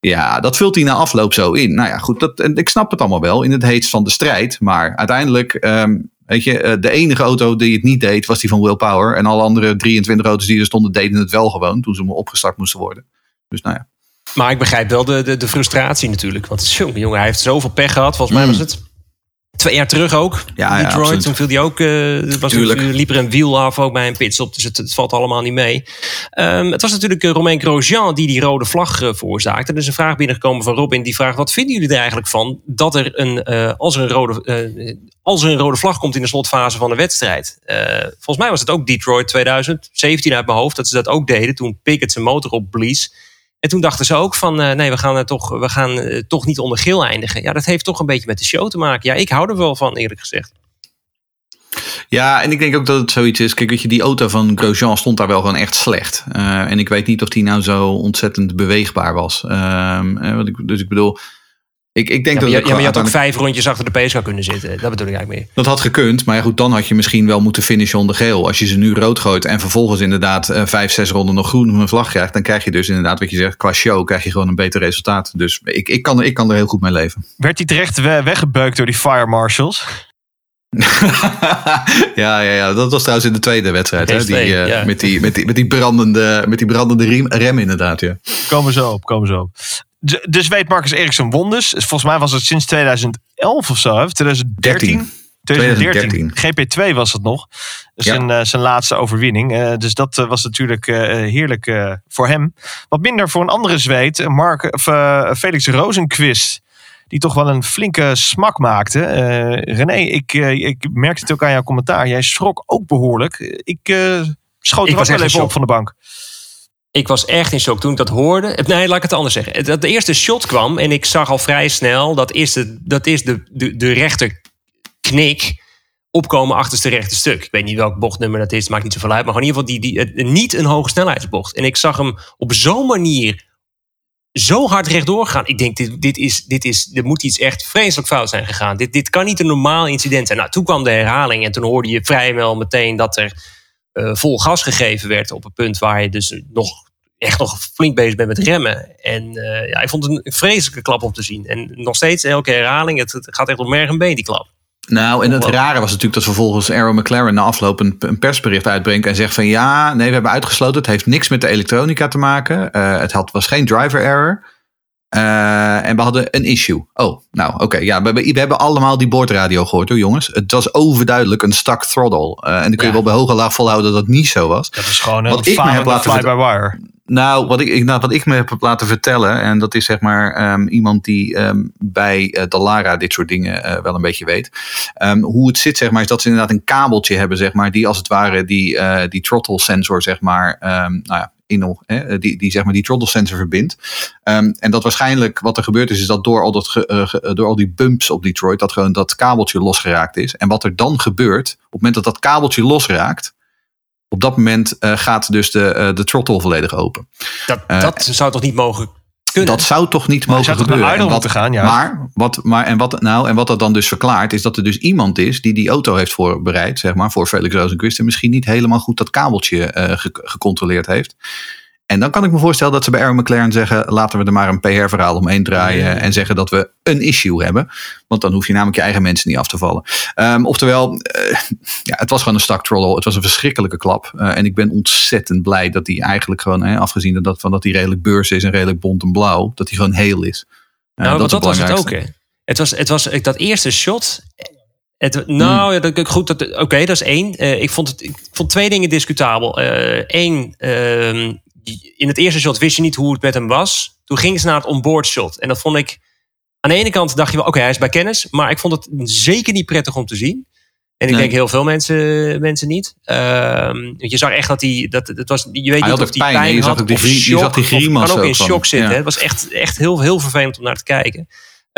ja, dat vult hij na afloop zo in. Nou ja, goed, dat, en ik snap het allemaal wel in het heetst van de strijd. Maar uiteindelijk, ehm, weet je, eh, de enige auto die het niet deed, was die van Will Power. En alle andere 23 auto's die er stonden, deden het wel gewoon toen ze maar opgestart moesten worden. Dus nou ja. Maar ik begrijp wel de, de, de frustratie natuurlijk. Want jongen, jongen, hij heeft zoveel pech gehad. Volgens mij Mm. was het twee jaar terug ook. Ja, ja, Detroit, absoluut. toen viel hij ook, eh, was Tuurlijk. liep er een wiel af ook bij een pitstop. Dus het, het valt allemaal niet mee. Ehm, het was natuurlijk uh, Romain Grosjean die die rode vlag eh, veroorzaakte. Er is een vraag binnengekomen van Robin. Die vraagt, wat vinden jullie er eigenlijk van... dat er een, eh, als, er een rode, eh, als er een rode vlag komt in de slotfase van de wedstrijd. Eh, volgens mij was het ook Detroit 2017 uit mijn hoofd... dat ze dat ook deden toen Pickett zijn motor opblies... En toen dachten ze ook van, eh, nee, we gaan, er toch, we gaan eh, toch niet onder geel eindigen. Ja, dat heeft toch een beetje met de show te maken. Ja, ik hou er wel van, eerlijk gezegd. Ja, en ik denk ook dat het zoiets is. Kijk, weet je, die auto van Grosjean stond daar wel gewoon echt slecht. Eh, en ik weet niet of die nou zo ontzettend beweegbaar was. Ehm, eh, ik, dus ik bedoel, ik, ik denk Ja, dat maar, je, het ja, maar je had ook vijf rondjes achter de PSK kunnen zitten. Dat bedoel ik eigenlijk meer. Dat had gekund, maar ja, goed, dan had je misschien wel moeten finishen onder geel. Als je ze nu rood gooit en vervolgens inderdaad eh, vijf, zes ronden nog groen op een vlag krijgt, dan krijg je dus inderdaad wat je zegt, qua show krijg je gewoon een beter resultaat. Dus ik, ik, kan, er- ik kan er heel goed mee leven. *laughs* Werd hij terecht we- weggebeukt door die fire marshals? ja, ja, ja, dat was trouwens in de tweede wedstrijd. Hè? Die, eh, ja. met, die, met, die, met die brandende, met die brandende riem, rem inderdaad. Ja. Komen zo op, komen zo op. Dus weet Marcus Ericsson won dus. Volgens mij was het sinds 2011 of zo, hè? 2013. 2013. 2013. GP2 was het nog. Ja. zijn, eh, zijn laatste overwinning. Eh, dus dat eh, was natuurlijk heerlijk voor hem. Wat minder voor een andere zweet. Mark, of, Felix Rozenquist. Die toch wel een flinke smak maakte. René, ik, ik merkte het ook aan jouw commentaar. Jij schrok ook behoorlijk. Ik schoot Ik er ook was wel even op van de bank. Ik was echt in shock toen ik dat hoorde. Eh, Nee, laat ik het anders zeggen. Dat de eerste shot kwam en ik zag al vrij snel... dat is de, dat is de, de, de rechter knik opkomen achterste rechte stuk. Ik weet niet welk bochtnummer dat is, maakt niet zoveel uit. Maar in ieder geval die, die, niet een hoge snelheidsbocht. En ik zag hem op zo'n manier zo hard rechtdoor gaan. Ik denk, dit, dit is, dit is, er moet iets echt vreselijk fout zijn gegaan. Dit, dit kan niet een normaal incident zijn. Nou, toen kwam de herhaling en toen hoorde je vrijwel meteen dat er eh, vol gas gegeven werd op een punt waar je dus nog echt nog flink bezig bent met remmen. En eh, ja, ik vond het een vreselijke klap om te zien. En nog steeds elke herhaling, het, het gaat echt op merg en been, die klap. Nou, en het rare was natuurlijk dat vervolgens Arrow McLaren na afloop een, een persbericht uitbrengt en zegt van ja, nee, we hebben uitgesloten. Het heeft niks met de elektronica te maken. Uh, het had, was geen driver error. Uh, en we hadden een issue. Oh, nou oké. Okay, ja, we, we, hebben allemaal die boordradio gehoord hoor jongens. Het was overduidelijk een stuck throttle. Uh, en dan kun je ja. wel bij hoge laag volhouden dat het niet zo was. Dat is gewoon een fly-by-wire. Nou wat, ik, nou, wat ik me heb laten vertellen, en dat is zeg maar um, iemand die um, bij uh, Dallara dit soort dingen wel een beetje weet. Um, hoe het zit, zeg maar, is dat ze inderdaad een kabeltje hebben, zeg maar, die als het ware die, die throttle sensor, zeg maar, nou ja, in, hè, die, die, zeg maar, die throttle sensor verbindt. Um, en dat waarschijnlijk wat er gebeurd is, is dat door al, dat ge, uh, ge, door al die bumps op Detroit, dat gewoon dat kabeltje losgeraakt is. En wat er dan gebeurt, op het moment dat dat kabeltje losraakt, op dat moment uh, gaat dus de, uh, de throttle volledig open. Dat, dat zou toch niet mogen kunnen? Dat zou toch niet maar mogen gebeuren. En wat, gaan, ja. Maar, wat, maar, en, wat, nou, en wat dat dan dus verklaart, is dat er dus iemand is die die auto heeft voorbereid, zeg maar, voor Felix Rosenquist. En misschien niet helemaal goed dat kabeltje uh, ge gecontroleerd heeft. En dan kan ik me voorstellen dat ze bij Aaron McLaren zeggen: laten we er maar een PR-verhaal omheen draaien. Ja. En zeggen dat we een issue hebben. Want dan hoef je namelijk je eigen mensen niet af te vallen. Um, oftewel, uh, ja, het was gewoon een stuck troll. Het was een verschrikkelijke klap. Uh, en ik ben ontzettend blij dat hij eigenlijk gewoon, hè, afgezien dat, van dat hij redelijk beurs is en redelijk bont en blauw, dat hij gewoon heel is. Uh, nou, dat, dat was het ook. Hè. Het was, het was dat eerste shot. Het, nou, hmm. dat, goed. Oké, okay, dat is één. Ik, vond het, ik vond twee dingen discutabel. Eén, uh, in het eerste shot wist je niet hoe het met hem was. Toen gingen ze naar het onboard shot. En dat vond ik. Aan de ene kant dacht je wel, oké, okay, hij is bij kennis. Maar ik vond het zeker niet prettig om te zien. En ik nee. denk heel veel mensen, mensen niet. Um, je zag echt dat hij. Dat, dat was, je weet hij niet of hij pijn, pijn je had. Zag die, of shock, je zag die grimas kan ook in shock zitten. Ja. Het was echt, echt heel, heel vervelend om naar te kijken.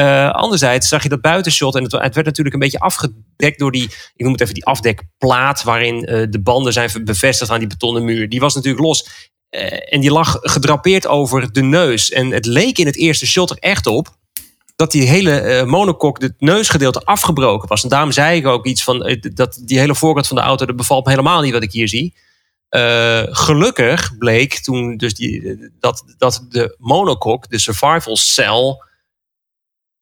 Uh, anderzijds zag je dat buitenshot en het, het, werd natuurlijk een beetje afgedekt door die, ik noem het even die afdekplaat, waarin uh, de banden zijn bevestigd aan die betonnen muur. Die was natuurlijk los. Uh, en die lag gedrapeerd over de neus. En het leek in het eerste shot er echt op dat die hele uh, monokok, het neusgedeelte, afgebroken was. En daarom zei ik ook iets van uh, dat die hele voorkant van de auto, dat bevalt me helemaal niet wat ik hier zie. Uh, gelukkig bleek toen dus die, dat, dat de monokok, de survival cell,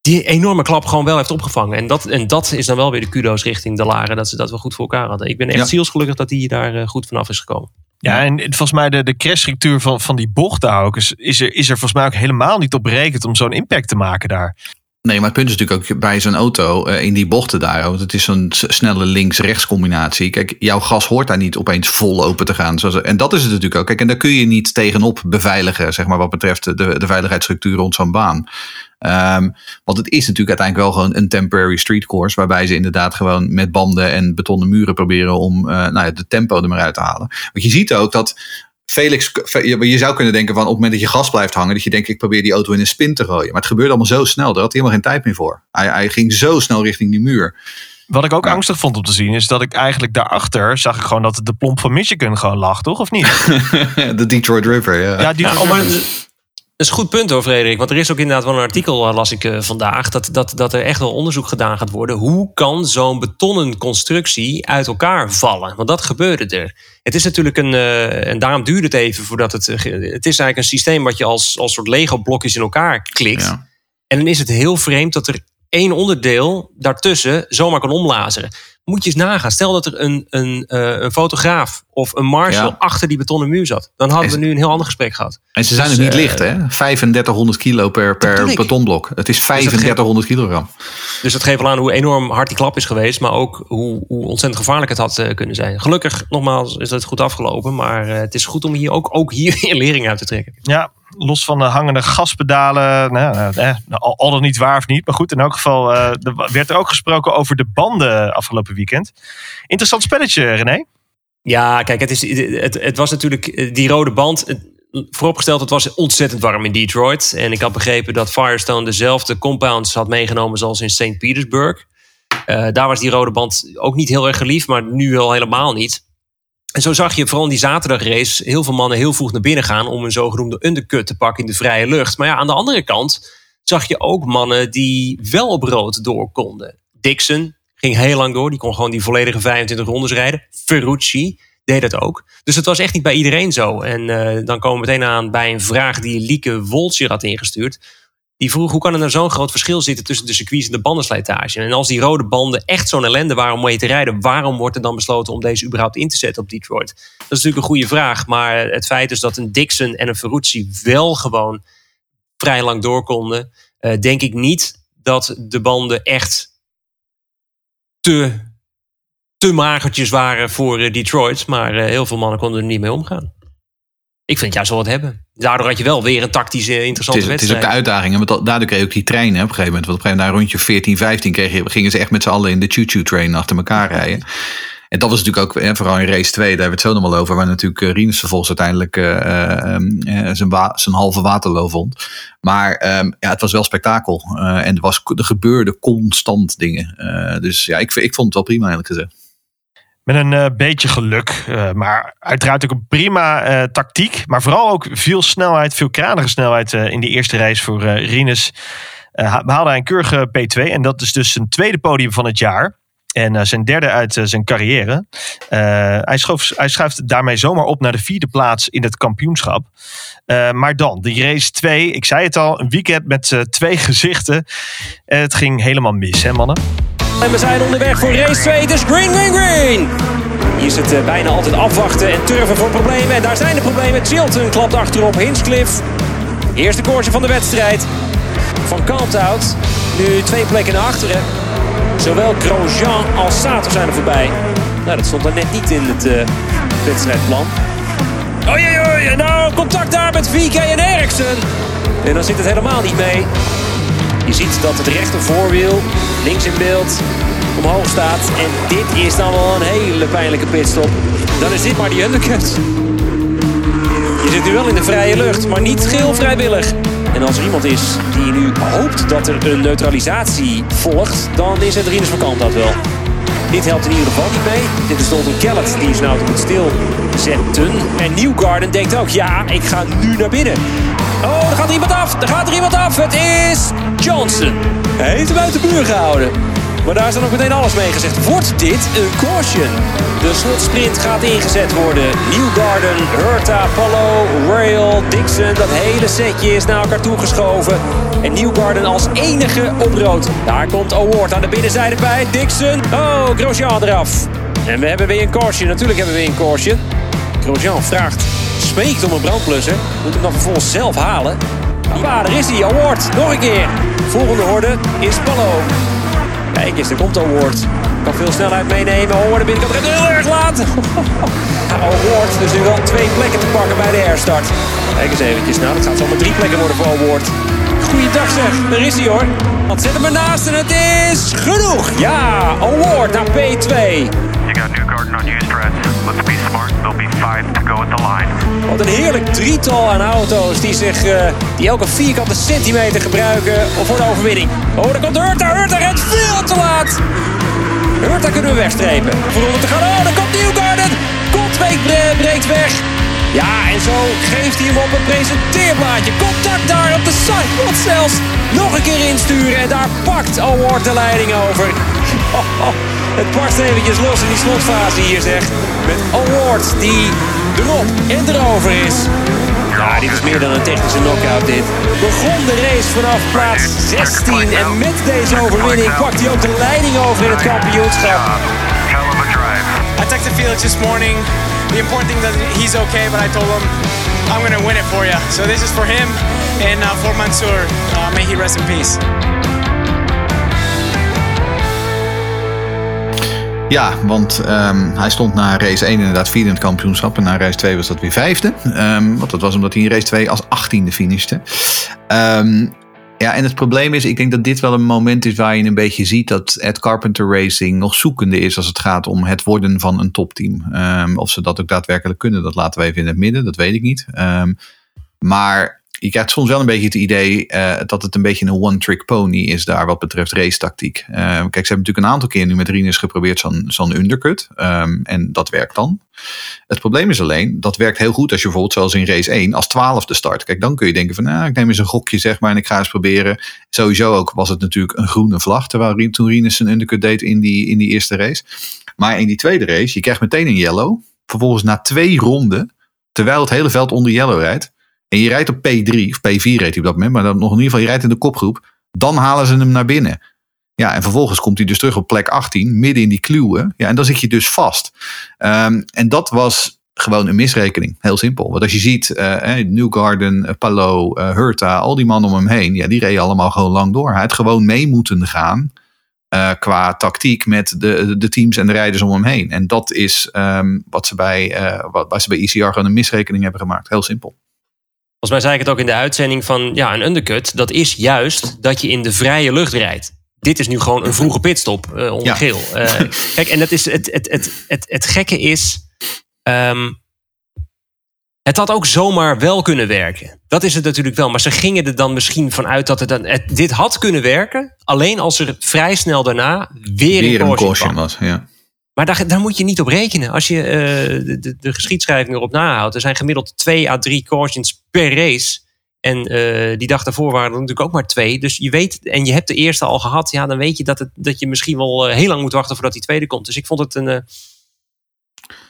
die enorme klap gewoon wel heeft opgevangen. En dat, en dat is dan wel weer de kudo's richting de Laren, dat ze dat wel goed voor elkaar hadden. Ik ben echt ja. zielsgelukkig dat die daar goed vanaf is gekomen. Ja, en volgens mij de, de crashstructuur van, van die bocht daar ook is, is, er, is er volgens mij ook helemaal niet op berekend om zo'n impact te maken daar. Nee, maar het punt is natuurlijk ook bij zo'n auto uh, in die bochten daar. Want het is zo'n snelle links-rechts combinatie. Kijk, jouw gas hoort daar niet opeens vol open te gaan. Zoals, en dat is het natuurlijk ook. Kijk, en daar kun je niet tegenop beveiligen, zeg maar, wat betreft de, de veiligheidsstructuur rond zo'n baan. Um, want het is natuurlijk uiteindelijk wel gewoon een temporary street course. Waarbij ze inderdaad gewoon met banden en betonnen muren proberen om uh, nou ja, de tempo er maar uit te halen. Want je ziet ook dat Felix, je zou kunnen denken van op het moment dat je gas blijft hangen, dat je denkt ik probeer die auto in een spin te gooien. Maar het gebeurde allemaal zo snel, daar had hij helemaal geen tijd meer voor. Hij, hij ging zo snel richting die muur. Wat ik ook ja. angstig vond om te zien, is dat ik eigenlijk daarachter zag ik gewoon dat de plomp van Michigan gewoon lag, toch? Of niet? *laughs* de Detroit River, ja. Ja, die ja, oh, maar, dat is een goed punt hoor, Frederik. Want er is ook inderdaad wel een artikel, uh, las ik uh, vandaag, dat, dat, dat er echt wel onderzoek gedaan gaat worden. Hoe kan zo'n betonnen constructie uit elkaar vallen? Want dat gebeurde er. Het is natuurlijk een, uh, en daarom duurde het even voordat het. het is eigenlijk een systeem wat je als, als soort Lego-blokjes in elkaar klikt. Ja. En dan is het heel vreemd dat er één onderdeel daartussen zomaar kan omlazeren. Moet je eens nagaan. Stel dat er een, een, een fotograaf of een marshal ja. achter die betonnen muur zat. Dan hadden we nu een heel ander gesprek gehad. En ze zijn dus, niet uh, licht, hè? 3500 kilo per, per betonblok. Het is 3500 dus kilogram. Dus dat geeft wel aan hoe enorm hard die klap is geweest. Maar ook hoe, hoe ontzettend gevaarlijk het had uh, kunnen zijn. Gelukkig, nogmaals, is het goed afgelopen. Maar het is goed om hier ook, ook hier weer lering uit te trekken. Ja, los van de hangende gaspedalen. Nou, eh, al, al dan niet waar of niet. Maar goed, in elk geval uh, er werd er ook gesproken over de banden afgelopen weekend. Interessant spelletje, René. Ja, kijk, het, is, het, het was natuurlijk die rode band. Vooropgesteld, het was ontzettend warm in Detroit. En ik had begrepen dat Firestone dezelfde compounds had meegenomen zoals in St. Petersburg. Uh, daar was die rode band ook niet heel erg geliefd, maar nu wel helemaal niet. En zo zag je vooral in die zaterdagrace heel veel mannen heel vroeg naar binnen gaan om een zogenoemde undercut te pakken in de vrije lucht. Maar ja, aan de andere kant zag je ook mannen die wel op rood door konden. Dixon ging heel lang door, die kon gewoon die volledige 25 rondes rijden. Ferrucci deed dat ook. Dus het was echt niet bij iedereen zo. En uh, dan komen we meteen aan bij een vraag die Lieke Woltje had ingestuurd. Die vroeg hoe kan er nou zo'n groot verschil zitten tussen de circuits en de bandenslijtage? En als die rode banden echt zo'n ellende waren om mee te rijden, waarom wordt er dan besloten om deze überhaupt in te zetten op Detroit? Dat is natuurlijk een goede vraag, maar het feit is dat een Dixon en een Ferrucci wel gewoon vrij lang door konden, eh, denk ik niet dat de banden echt te, te magertjes waren voor eh, Detroit. Maar eh, heel veel mannen konden er niet mee omgaan. Ik vind het juist wel wat hebben. Daardoor had je wel weer een tactische interessante is, het is wedstrijd. ook de uitdaging. Want daardoor kreeg je ook die treinen hè, op een gegeven moment. Want op een gegeven moment, na rondje 14, 15, kreeg je, gingen ze echt met z'n allen in de choo-choo train achter elkaar rijden. En dat was natuurlijk ook, vooral in race 2, daar hebben we het zo nog wel over. Waar natuurlijk eh, Rinus vervolgens uiteindelijk eh, eh, eh, zijn, zijn halve waterloo vond. Maar ehm, ja, het was wel spektakel. En er, was, er gebeurde constant dingen. Dus ja, ik, ik vond het wel prima eigenlijk gezegd. Met een beetje geluk. maar uiteraard ook een prima tactiek. Maar vooral ook veel snelheid, veel kranige snelheid in die eerste race voor Rinus. Eh, ha- behaalde hij een keurige P2. En dat is dus zijn tweede podium van het jaar. En eh, zijn derde uit eh, zijn carrière. Eh, hij, schoof, hij schuift daarmee zomaar op naar de vierde plaats in het kampioenschap. Maar dan, die race 2. Ik zei het al, een weekend met twee *laughs* gezichten. Het ging helemaal mis, hè mannen? En we zijn onderweg voor race 2. Het green, green, green. Hier eh, bijna altijd afwachten en turven voor problemen. En daar zijn de problemen. Chilton klapt achterop. Hinchcliffe. Eerste koersje van de wedstrijd. Van Kalmthout. Nu twee plekken naar achteren. Zowel Grosjean als Sato zijn er voorbij. Nou, dat stond er net niet in het eh, wedstrijdplan. Oei, oei. En nou, contact daar met VK en Eriksen. En dan zit het helemaal niet mee. Je ziet dat het rechter voorwiel links in beeld omhoog staat. En dit is dan wel een hele pijnlijke pitstop. Dan is dit maar die undercut. Je zit nu wel in de vrije lucht, maar niet geheel vrijwillig. En als er iemand is die nu hoopt dat er een neutralisatie volgt, dan is het Rinus van Kant dat wel. Dit helpt in ieder geval niet mee. Dit is Dalton Kellett die zijn auto moet stilzetten. En Newgarden denkt ook, ja, ik ga nu naar binnen. Oh, er gaat er iemand af. Er gaat er iemand af. Het is Johnson. Hij heeft hem uit de buur gehouden. Maar daar is dan ook meteen alles mee gezegd. Wordt dit een caution? De slotsprint gaat ingezet worden. Newgarden, Hurta, Polo, Rail, Dixon. Dat hele setje is naar elkaar toegeschoven. En Newgarden als enige op rood. Daar komt Award aan de binnenzijde bij. Dixon. Oh, Grosjean eraf. En we hebben weer een caution. Natuurlijk hebben we weer een caution. Grosjean vraagt, smeekt om een brandblusser. Moet hem dan vervolgens zelf halen. Ja, daar is hij. Award. Nog een keer. Volgende horde is Palo. Kijk eens, daar komt Award. Kan veel snelheid meenemen. Oh, de binnenkant gaat heel erg laat. Award, dus nu wel twee plekken te pakken bij de herstart. Kijk eens eventjes. Nou, dat gaat zomaar drie plekken worden voor Award. Goeiedag zeg, daar is hij hoor. Want zet hem ernaast en het is genoeg. Ja, Award naar P2. You got new Strats. Let's be smart. Be to go at the line. Wat een heerlijk drietal aan auto's die, zich, eh, die elke vierkante centimeter gebruiken voor de overwinning. Oh, daar komt Hurta. Hurta rent veel te laat. Hurta kunnen we wegstrepen. Voor onder te gaan. Oh, daar komt Newgarden. Kontweek bre- breekt weg. Ja, en zo geeft hij hem op een presenteerblaadje. Contact daar op de sidewalk zelfs. Nog een keer insturen en daar pakt Award de leiding over. *laughs* Het barst eventjes los in die slotfase hier zeg. Met Award die erop en erover is. Ja, dit is meer dan een technische knockout dit. Begon de race vanaf plaats 16 en met deze overwinning pakt hij ook de leiding over in het kampioenschap. I texted Felix this morning. The important thing that he's okay, but I told him I'm gonna win it for you. So this is for him and uh, for Mansoor. Uh, may he rest in peace. Ja, want ehm, hij stond na race 1 inderdaad vierde in het kampioenschap. En na race 2 was dat weer vijfde. Ehm, want dat was omdat hij in race 2 als achttiende finishte. Ehm, ja, en het probleem is, ik denk dat dit wel een moment is waar je een beetje ziet dat Ed Carpenter Racing nog zoekende is als het gaat om het worden van een topteam. Of ze dat ook daadwerkelijk kunnen, dat laten we even in het midden, dat weet ik niet. Maar je krijgt soms wel een beetje het idee eh, dat het een beetje een one-trick pony is daar wat betreft racetactiek. Uh, kijk, ze hebben natuurlijk een aantal keer nu met Rinus geprobeerd zo'n zo'n undercut. Um, en dat werkt dan. Het probleem is alleen, dat werkt heel goed als je bijvoorbeeld zoals in race 1 als twaalfde start. Kijk, dan kun je denken van, nou, ik neem eens een gokje zeg maar en ik ga eens proberen. Sowieso ook was het natuurlijk een groene vlag, terwijl toen Rinus een undercut deed in die, in die eerste race. Maar in die tweede race, je krijgt meteen een yellow. Vervolgens na twee ronden, terwijl het hele veld onder yellow rijdt, en je rijdt op P3, of P4 reed hij op dat moment, maar dan nog in ieder geval, je rijdt in de kopgroep, dan halen ze hem naar binnen. Ja, en vervolgens komt hij dus terug op plek 18, midden in die kluwen. Ja, en dan zit je dus vast. Ehm, en dat was gewoon een misrekening. Heel simpel. Want als je ziet, uh, Newgarden, uh, Palou, uh, Hurta, al die mannen om hem heen, ja, die reden allemaal gewoon lang door. Hij had gewoon mee moeten gaan qua tactiek met de, de teams en de rijders om hem heen. En dat is um, wat, ze bij, wat, wat ze bij ECR gewoon een misrekening hebben gemaakt. Heel simpel. Volgens mij zei ik het ook in de uitzending van ja, een undercut. Dat is juist dat je in de vrije lucht rijdt. Dit is nu gewoon een vroege pitstop uh, onder ja. geel. *laughs* kijk, en dat is het, het, het, het, het gekke is. Um, het had ook zomaar wel kunnen werken. Dat is het natuurlijk wel. Maar ze gingen er dan misschien vanuit dat het, dan, het dit had kunnen werken. Alleen als er vrij snel daarna weer, weer een caution was. Ja. Maar daar, daar, moet je niet op rekenen. Als je uh, de, de, geschiedschrijving erop nahoudt. Er zijn gemiddeld twee à drie cautions per race. En uh, die dag daarvoor waren er natuurlijk ook maar twee. Dus je weet, en je hebt de eerste al gehad. Ja, dan weet je dat, het, dat je misschien wel uh, heel lang moet wachten voordat die tweede komt. Dus ik vond het een.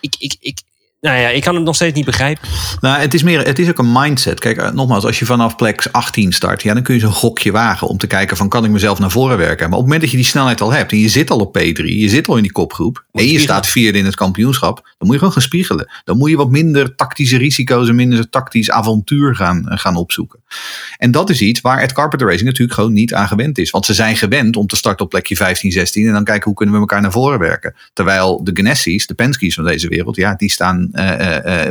ik, ik, ik, nou ja, ik kan het nog steeds niet begrijpen. Nou, het is, meer, het is ook een mindset. Kijk, nogmaals, als je vanaf plek 18 start, ja, dan kun je zo'n gokje wagen om te kijken van kan ik mezelf naar voren werken. Maar op het moment dat je die snelheid al hebt en je zit al op P3, je zit al in die kopgroep en je staat vierde in het kampioenschap, dan moet je gewoon gaan spiegelen. Dan moet je wat minder tactische risico's en minder tactisch avontuur gaan, gaan opzoeken. En dat is iets waar het Carpenter Racing natuurlijk gewoon niet aan gewend is. Want ze zijn gewend om te starten op plekje 15, 16 en dan kijken hoe kunnen we elkaar naar voren werken. Terwijl de Gnessis, de Penske's van deze wereld, ja, die staan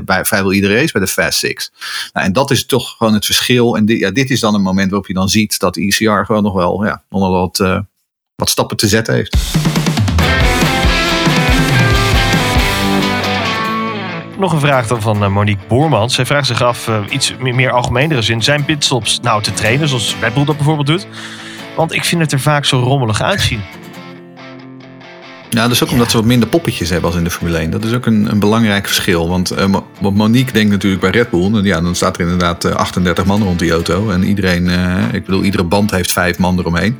bij vrijwel iedere race bij de Fast Six. Nou, en dat is toch gewoon het verschil. En dit, ja, dit is dan een moment waarop je dan ziet dat ECR gewoon nog wel, ja, wat, wat stappen te zetten heeft. Nog een vraag dan van Monique Boermans. Zij vraagt zich af, iets meer, algemenere zin. Zijn pitstops nou te trainen, zoals Red dat bijvoorbeeld doet? Want ik vind het er vaak zo rommelig uitzien. Ja, dat is ook ja. omdat ze wat minder poppetjes hebben als in de Formule 1. Dat is ook een, een belangrijk verschil. Want uh, Monique denkt natuurlijk bij Red Bull. En ja, dan staat er inderdaad uh, 38 man rond die auto. En iedereen, uh, ik bedoel, iedere band heeft vijf man eromheen.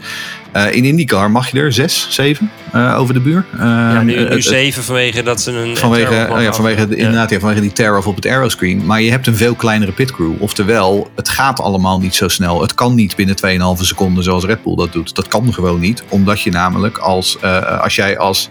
Uh, in IndyCar mag je er zes, zeven over de buur. ja, nu, nu zeven vanwege dat ze een. Vanwege, oh ja, vanwege, de, inderdaad, ja, vanwege die tear-off op het aeroscreen. Maar je hebt een veel kleinere pitcrew. Oftewel, het gaat allemaal niet zo snel. Het kan niet binnen 2,5 seconden zoals Red Bull dat doet. Dat kan gewoon niet. Omdat je namelijk als, als jij als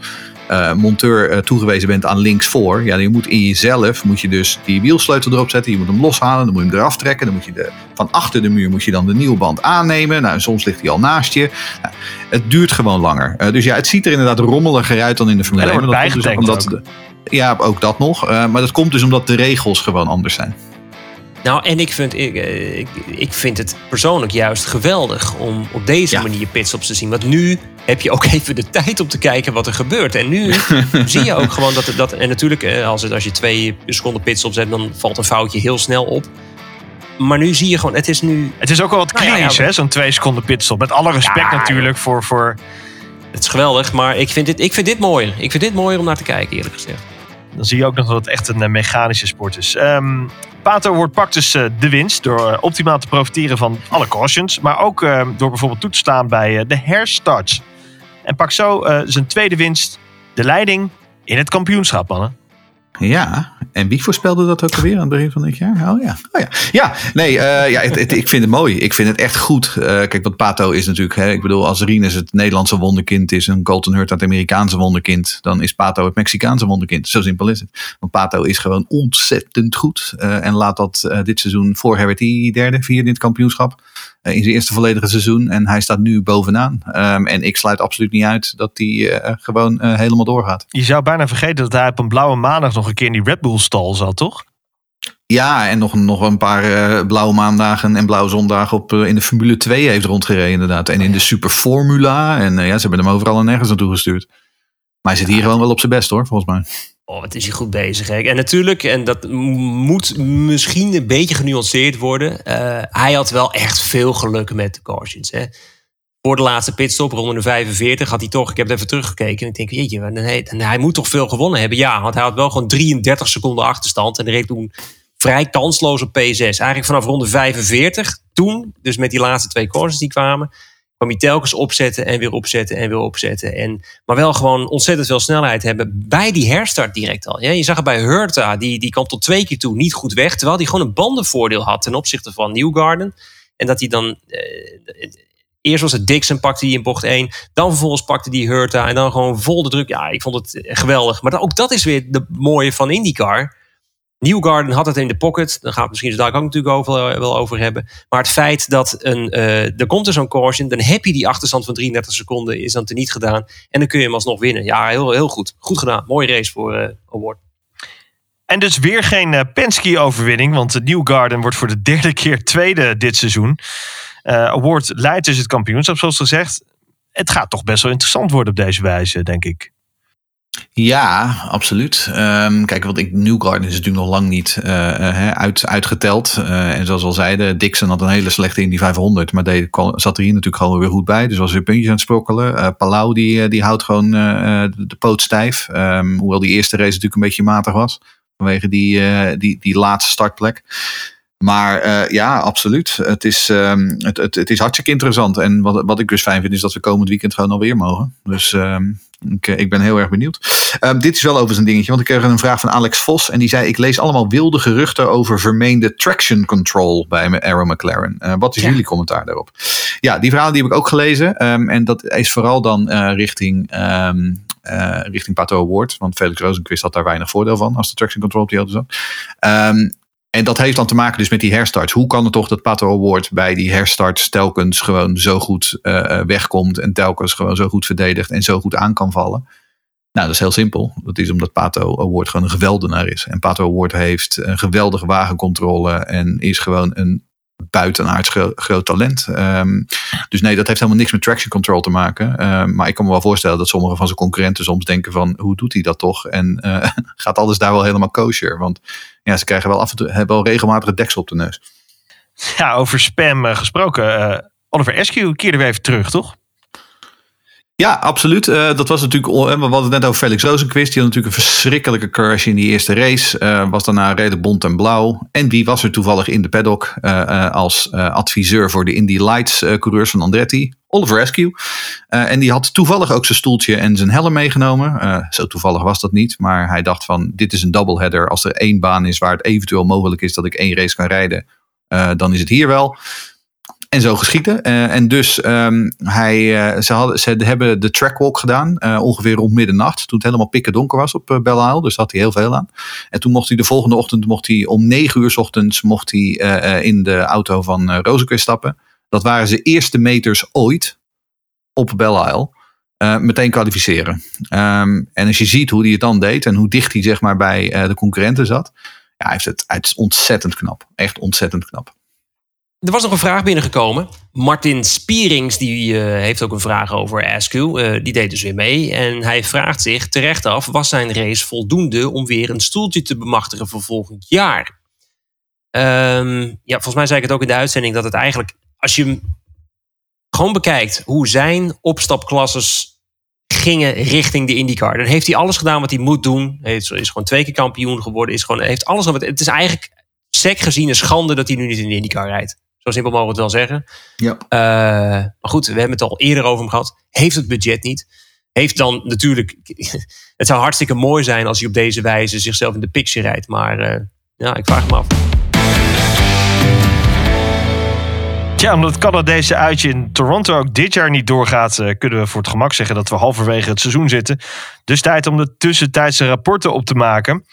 uh, monteur uh, toegewezen bent aan links voor. Ja, je moet in jezelf moet je dus die wielsleutel erop zetten. Je moet hem loshalen. Dan moet je hem eraf trekken. Dan moet je de, van achter de muur moet je dan de nieuwe band aannemen. Nou, soms ligt hij al naast je. Nou, het duurt gewoon langer. Uh, dus ja, het ziet er inderdaad rommeliger uit dan in de Formule 1. Ja, dus omdat, ook. ja, ook dat nog. maar dat komt dus omdat de regels gewoon anders zijn. Nou, en ik vind, ik, ik, ik, vind het persoonlijk juist geweldig om op deze ja. manier pitstops te zien. Want nu heb je ook *laughs* even de tijd om te kijken wat er gebeurt. En nu *laughs* zie je ook gewoon dat... dat en natuurlijk, als, het, als je twee seconden pitstops hebt... dan valt een foutje heel snel op. Maar nu zie je gewoon, het is nu... Het is ook wel wat klinisch, nou ja, ja, hè, zo'n twee seconden pitstop. Met alle respect natuurlijk voor, voor... Het is geweldig, maar ik vind, dit, ik vind dit mooier. Ik vind dit mooier om naar te kijken, eerlijk gezegd. Dan zie je ook nog dat het echt een mechanische sport is. Um, Pato wordt pakt dus uh, de winst door uh, optimaal te profiteren van alle cautions. Maar ook uh, door bijvoorbeeld toe te staan bij de herstarts. En pakt zo zijn tweede winst, de leiding in het kampioenschap, mannen. Ja, en wie voorspelde dat ook alweer aan het begin van dit jaar? Oh ja, oh ja. ja nee, uh, ja, ik vind het mooi. Ik vind het echt goed. Uh, kijk, wat Pato is natuurlijk, hè, ik bedoel, als Rinus het Nederlandse wonderkind is en Colton Hurt het Amerikaanse wonderkind, dan is Pato het Mexicaanse wonderkind. Zo simpel is het. Want Pato is gewoon ontzettend goed uh, en laat dat dit seizoen, jaar werd hij derde, vierde in het kampioenschap in zijn eerste volledige seizoen. En hij staat nu bovenaan. Um, en ik sluit absoluut niet uit dat hij uh, gewoon uh, helemaal doorgaat. Je zou bijna vergeten dat hij op een blauwe maandag nog een keer in die Red Bull stal zat, toch? Ja, en nog, nog een paar uh, blauwe maandagen en blauwe zondagen op, in de Formule 2 heeft rondgereden inderdaad. En in de Super Formula. En ja, ze hebben hem overal en nergens naartoe gestuurd. Maar hij zit hier gewoon wel op zijn best hoor, volgens mij. Oh, wat is hij goed bezig. Hè? En natuurlijk, en dat moet misschien een beetje genuanceerd worden. Uh, hij had wel echt veel geluk met de cautions. Hè? Voor de laatste pitstop, rond de 45, had hij toch... Ik heb het even teruggekeken en ik denk, jeetje, hij, hij moet toch veel gewonnen hebben? Ja, want hij had wel gewoon 33 seconden achterstand. En reed toen vrij kansloos op P6. Eigenlijk vanaf ronde 45 toen, dus met die laatste twee cautions die kwamen... kwam hij telkens opzetten en weer opzetten en weer opzetten. En, maar wel gewoon ontzettend veel snelheid hebben bij die herstart direct al. Ja, je zag het bij Hurta, die, die kwam tot twee keer toe niet goed weg. Terwijl hij gewoon een bandenvoordeel had ten opzichte van Newgarden. En dat hij dan... eh, Eerst was het Dixon, pakte hij in bocht 1. Dan vervolgens pakte hij Hurta. En dan gewoon vol de druk. Ja, ik vond het geweldig. Maar ook dat is weer de mooie van IndyCar. Newgarden had het in de pocket. Daar gaan we het misschien dadelijk ook natuurlijk over, eh, wel over hebben. Maar het feit dat een, eh, er komt er zo'n caution. Dan heb je die achterstand van 33 seconden. Is dan teniet gedaan. En dan kun je hem alsnog winnen. Ja, heel, heel goed. Goed gedaan. Mooie race voor eh Award. En dus weer geen eh, Penske-overwinning, want de Newgarden wordt voor de derde keer tweede dit seizoen. Award leidt dus het kampioenschap, zoals gezegd. Het gaat toch best wel interessant worden op deze wijze, denk ik. Ja, absoluut. Ehm, kijk, want ik, Newgarden is natuurlijk nog lang niet eh, eh, uit, uitgeteld. Eh, en zoals al zeiden, Dixon had een hele slechte in die 500. Maar deed, zat er hier natuurlijk gewoon weer goed bij. Dus was weer puntjes aan het sprokkelen. Palau die, die houdt gewoon de, poot stijf. Ehm, hoewel die eerste race natuurlijk een beetje matig was. Vanwege die, die, die laatste startplek. Maar ja, absoluut. Het is, ehm, het, het, het is hartstikke interessant. En wat, wat ik dus fijn vind, is dat we komend weekend gewoon alweer mogen. Dus ik, eh, ik ben heel erg benieuwd. Ehm, dit is wel over zijn dingetje, want ik kreeg een vraag van Alex Vos. En die zei: Ik lees allemaal wilde geruchten over vermeende traction control bij Arrow McLaren. Eh, wat is jullie commentaar daarop? Ja, die verhalen die heb ik ook gelezen. Ehm, en dat is vooral dan eh, richting. ehm, eh, richting Pato Award. Want Felix Rosenquist had daar weinig voordeel van als de traction control op die auto zat. Ehm, en dat heeft dan te maken dus met die herstarts. Hoe kan het toch dat Pato Award bij die herstarts telkens gewoon zo goed eh, eh, wegkomt. En telkens gewoon zo goed verdedigt en zo goed aan kan vallen. Nou, dat is heel simpel. Dat is omdat Pato Award gewoon een geweldenaar is. En Pato Award heeft een geweldige wagencontrole. En is gewoon een buitenaards gro- groot talent. Ehm, dus nee, dat heeft helemaal niks met traction control te maken. Ehm, maar ik kan me wel voorstellen dat sommige van zijn concurrenten soms denken van... hoe doet hij dat toch? En eh, *laughs* gaat alles daar wel helemaal kosher? Want ja, ze krijgen wel af en toe hebben wel regelmatig deksel op de neus. Ja, over spam eh, gesproken. eh, Oliver Eskew keerde weer even terug, toch? Ja, absoluut. Eh, dat was natuurlijk. on- We hadden het net over Felix Rozenquist. Die had natuurlijk een verschrikkelijke crash in die eerste race. Eh, was daarna redelijk bont en blauw. En wie was er toevallig in de paddock eh, eh, als eh, adviseur voor de Indy Lights eh, coureurs van Andretti? Oliver. Eh, en die had toevallig ook zijn stoeltje en zijn helm meegenomen. Eh, zo toevallig was dat niet. Maar hij dacht van dit is een doubleheader. Als er één baan is waar het eventueel mogelijk is dat ik één race kan rijden. eh, dan is het hier wel. En zo geschieden. Eh, en dus ehm, hij, eh, ze, hadden, ze hebben de trackwalk gedaan. eh, ongeveer rond middernacht. Toen het helemaal pikken donker was op Belle Isle. Dus daar had hij heel veel aan. En toen mocht hij de volgende ochtend mocht hij, om negen uur 's ochtends mocht hij, in de auto van Rozenquist stappen. Dat waren zijn eerste meters ooit op Belle Isle. Meteen kwalificeren. Ehm, en als je ziet hoe hij het dan deed. En hoe dicht hij zeg maar, bij de concurrenten zat. Ja, hij heeft het, het is ontzettend knap. Echt ontzettend knap. Er was nog een vraag binnengekomen. Martin Spierings die, eh, heeft ook een vraag over Askew. Eh, die deed dus weer mee. En hij vraagt zich terecht af... was zijn race voldoende om weer een stoeltje te bemachtigen voor volgend jaar? Ehm, ja, volgens mij zei ik het ook in de uitzending... dat het eigenlijk, als je gewoon bekijkt... hoe zijn opstapklasses gingen richting de IndyCar... dan heeft hij alles gedaan wat hij moet doen. Hij is, gewoon twee keer kampioen geworden. Is gewoon, heeft alles, het is eigenlijk sec gezien een schande... dat hij nu niet in de IndyCar rijdt. Zo simpel mogen we het wel zeggen. Ja. Eh, maar goed, we hebben het al eerder over hem gehad. Heeft het budget niet. Heeft dan natuurlijk... *laughs* Het zou hartstikke mooi zijn als hij op deze wijze zichzelf in de picture rijdt. Maar eh, ja, ik vraag me af. Tja, omdat het Canadese uitje in Toronto ook dit jaar niet doorgaat, eh, kunnen we voor het gemak zeggen dat we halverwege het seizoen zitten. Dus tijd om de tussentijdse rapporten op te maken.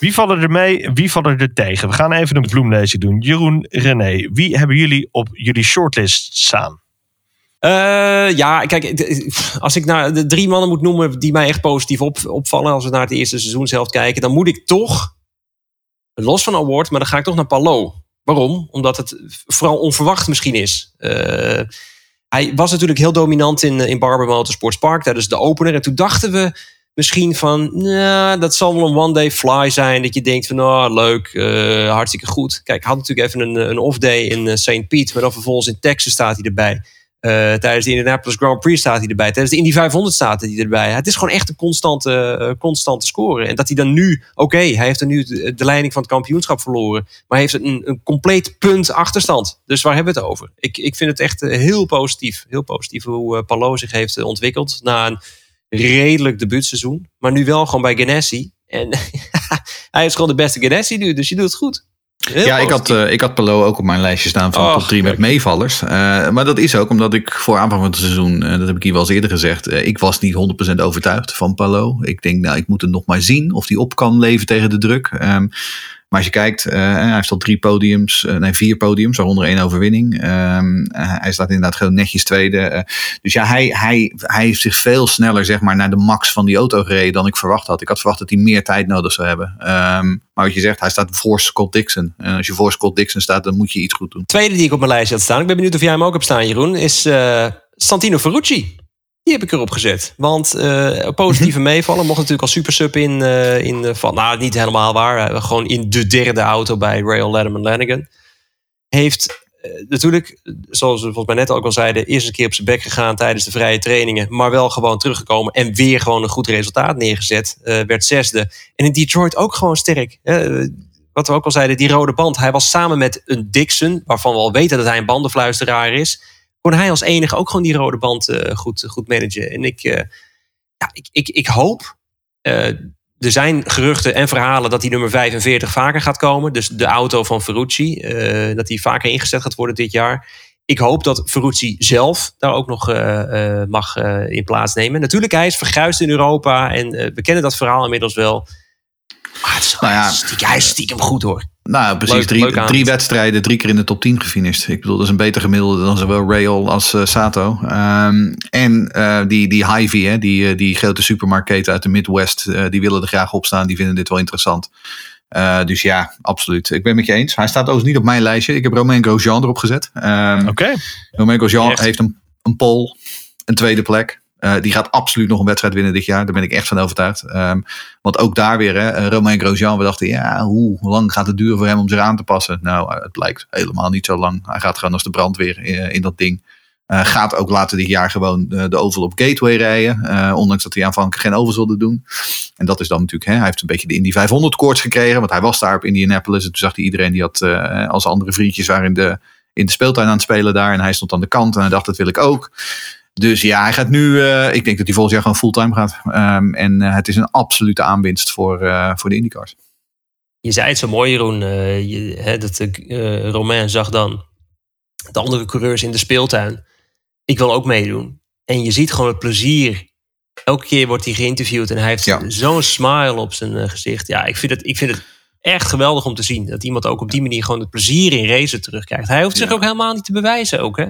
Wie vallen er mee, wie vallen er tegen? We gaan even een bloemlezing doen. Jeroen, René, wie hebben jullie op jullie shortlist staan? Eh, ja, kijk, als ik naar de drie mannen moet noemen die mij echt positief op, opvallen als we naar het eerste seizoenshelft kijken, dan moet ik toch, los van Award, maar dan ga ik toch naar Palo. Waarom? Omdat het vooral onverwacht misschien is. Eh, hij was natuurlijk heel dominant in, in Barber Motorsports Park tijdens de opener. En toen dachten we misschien van, nou, dat zal wel een one-day fly zijn. Dat je denkt van, nou, leuk, eh, hartstikke goed. Kijk, had natuurlijk even een, een off-day in eh, St. Pete, maar dan vervolgens in Texas staat hij erbij. Eh, tijdens de Indianapolis Grand Prix staat hij erbij. Tijdens de Indy 500 staat hij erbij. Het is gewoon echt een constante, eh, constante score. En dat hij dan nu, oké, hij heeft er nu de, leiding van het kampioenschap verloren. Maar hij heeft een, een compleet punt achterstand. Dus waar hebben we het over? Ik, ik vind het echt eh, heel positief. Heel positief hoe Palou zich heeft ontwikkeld. Na een redelijk debuutseizoen. Maar nu wel gewoon bij Ganassi. En *laughs* hij is gewoon de beste Ganassi nu. Dus je doet het goed. Heel ja, ik had, eh, ik had Pelot ook op mijn lijstje staan van top 3 met meevallers. Eh, maar dat is ook omdat ik voor aanvang van het seizoen, eh, dat heb ik hier wel eens eerder gezegd, ik was niet 100% overtuigd van Pelot. Ik denk, nou, ik moet het nog maar zien of hij op kan leven tegen de druk. Ehm, maar als je kijkt, eh, hij heeft al drie podiums, eh, nee, vier podiums, waaronder één overwinning. Ehm, eh, hij staat inderdaad gewoon netjes tweede. Dus ja, hij, hij, hij heeft zich veel sneller zeg maar, naar de max van die auto gereden dan ik verwacht had. Ik had verwacht dat hij meer tijd nodig zou hebben. Ehm, maar wat je zegt, hij staat voor Scott Dixon. En als je voor Scott Dixon staat, dan moet je iets goed doen. tweede die ik op mijn lijstje had staan, ik ben benieuwd of jij hem ook hebt staan, Jeroen, is Santino Ferrucci. Die heb ik erop gezet. Want eh, positieve Mhm. meevallen mocht natuurlijk als super sub in, eh, in de van, nou niet helemaal waar, eh, gewoon in de derde auto bij Rail Letterman Lanigan. Heeft natuurlijk, zoals we volgens mij net ook al zeiden, eerst een keer op zijn bek gegaan tijdens de vrije trainingen, maar wel gewoon teruggekomen en weer gewoon een goed resultaat neergezet. Werd zesde. En in Detroit ook gewoon sterk. Wat we ook al zeiden, die rode band. Hij was samen met een Dixon, waarvan we al weten dat hij een bandenfluisteraar is. Kon hij als enige ook gewoon die rode band eh, goed, goed managen. En ik, eh, ja, ik, ik, ik hoop. eh, er zijn geruchten en verhalen dat die nummer 45 vaker gaat komen. Dus de auto van Ferrucci. dat die vaker ingezet gaat worden dit jaar. Ik hoop dat Ferrucci zelf daar ook nog mag in plaatsnemen. Natuurlijk, hij is verguisd in Europa. En we kennen dat verhaal inmiddels wel. Maar het is, Nou ja, stiekem, hij is stiekem goed hoor. Nou, precies. Leuk- drie, leuk drie wedstrijden, drie keer in de top 10 gefinished. Ik bedoel, dat is een beter gemiddelde dan zowel Rail als eh, Sato. Ehm, en eh, die, die Hy-Vee, hè, die, eh, die grote supermarktketen uit de Midwest, eh, die willen er graag op staan. Die vinden dit wel interessant. Eh, dus ja, absoluut. Ik ben het met je eens. Hij staat overigens niet op mijn lijstje. Ik heb Romain Grosjean erop gezet. Ehm Oké. Romain Grosjean Echt? heeft een, een pole, een tweede plek. Eh, die gaat absoluut nog een wedstrijd winnen dit jaar. Daar ben ik echt van overtuigd. Ehm, want ook daar weer, hè, eh, Romain Grosjean. We dachten, ja, hoe lang gaat het duren voor hem om zich aan te passen? Nou, eh, het blijkt helemaal niet zo lang. Hij gaat gewoon als de brandweer in, in dat ding. Gaat ook later dit jaar gewoon de oval op Gateway rijden. Ondanks dat hij aanvankelijk geen ovals wilde doen. En dat is dan natuurlijk, hè, hij heeft een beetje de Indy 500 koorts gekregen. Want hij was daar op Indianapolis. En toen zag hij iedereen die had, als andere vriendjes waren in de, in de speeltuin aan het spelen daar. En hij stond aan de kant en hij dacht, dat wil ik ook. Dus ja, hij gaat nu, eh, ik denk dat hij volgend jaar gewoon fulltime gaat. Ehm, en eh, het is een absolute aanwinst voor, eh, voor de IndyCars. Je zei het zo mooi, Jeroen. je, hè, dat Romain zag dan de andere coureurs in de speeltuin. Ik wil ook meedoen. En je ziet gewoon het plezier. Elke keer wordt hij geïnterviewd en hij heeft Ja. zo'n smile op zijn gezicht. Ja, ik vind, het, ik vind het echt geweldig om te zien. Dat iemand ook op die manier gewoon het plezier in racen terugkrijgt. Hij hoeft zich Ja. ook helemaal niet te bewijzen ook, hè?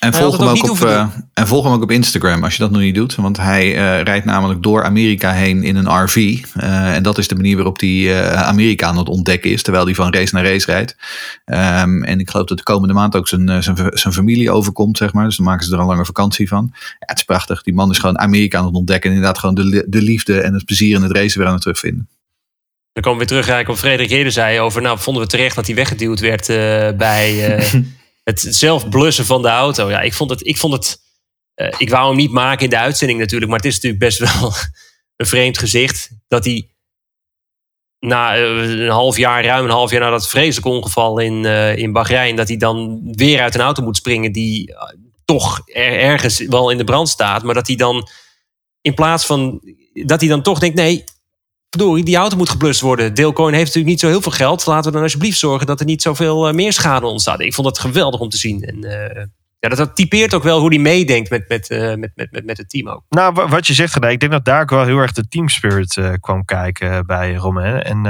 En volg, hem ook op, eh, en volg hem ook op Instagram als je dat nog niet doet. Want hij eh, rijdt namelijk door Amerika heen in een RV. Eh, en dat is de manier waarop hij eh, Amerika aan het ontdekken is. Terwijl hij van race naar race rijdt. Ehm, en ik geloof dat de komende maand ook zijn, zijn, zijn familie overkomt, zeg maar. Dus dan maken ze er een lange vakantie van. Ja, het is prachtig. Die man is gewoon Amerika aan het ontdekken. En inderdaad gewoon de, de liefde en het plezier in het racen weer aan het terugvinden. Dan komen we weer terug eigenlijk wat Frederik eerder zei over... nou, vonden we terecht dat hij weggeduwd werd eh, bij eh, *laughs* het zelf blussen van de auto. Ja, ik vond het... Ik, vond het eh, ik wou hem niet maken in de uitzending natuurlijk... maar het is natuurlijk best wel *laughs* een vreemd gezicht... dat hij na eh, een half jaar, ruim een half jaar na dat vreselijke ongeval in, eh, in Bahrein... dat hij dan weer uit een auto moet springen die toch er, ergens wel in de brand staat... maar dat hij dan in plaats van... dat hij dan toch denkt, nee... Verdorie, die auto moet geblust worden. Deelcoin heeft natuurlijk niet zo heel veel geld. Laten we dan alsjeblieft zorgen dat er niet zoveel eh, meer schade ontstaat. Ik vond dat geweldig om te zien. En eh, ja, dat, typeert ook wel hoe hij meedenkt met, met, eh, met, met, met, met het team ook. Nou, wa- wat je zegt, René, ik denk dat daar ook wel heel erg de team spirit eh, kwam kijken bij Romain. En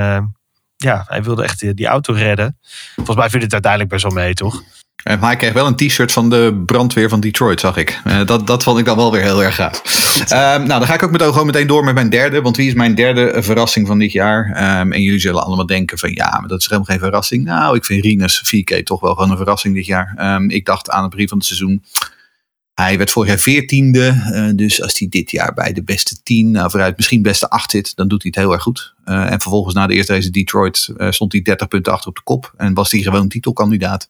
ja, hij wilde echt die, die auto redden. Volgens mij vindt het uiteindelijk best wel mee, toch? Maar hij kreeg wel een t-shirt van de brandweer van Detroit, zag ik. Eh, dat, dat vond ik dan wel weer heel erg gaaf. Ehm, nou, dan ga ik ook meteen, gewoon meteen door met mijn derde. Want wie is mijn derde verrassing van dit jaar? Ehm, en jullie zullen allemaal denken van ja, maar dat is helemaal geen verrassing. Nou, ik vind Rinus 4K toch wel gewoon een verrassing dit jaar. Ehm, ik dacht aan het begin van het seizoen... Hij werd vorig jaar veertiende. eh, dus als hij dit jaar bij de beste tien, nou vooruit misschien beste acht zit, dan doet hij het heel erg goed. Eh, en vervolgens na de eerste race Detroit stond hij 30 punten achter op de kop. En was hij gewoon titelkandidaat.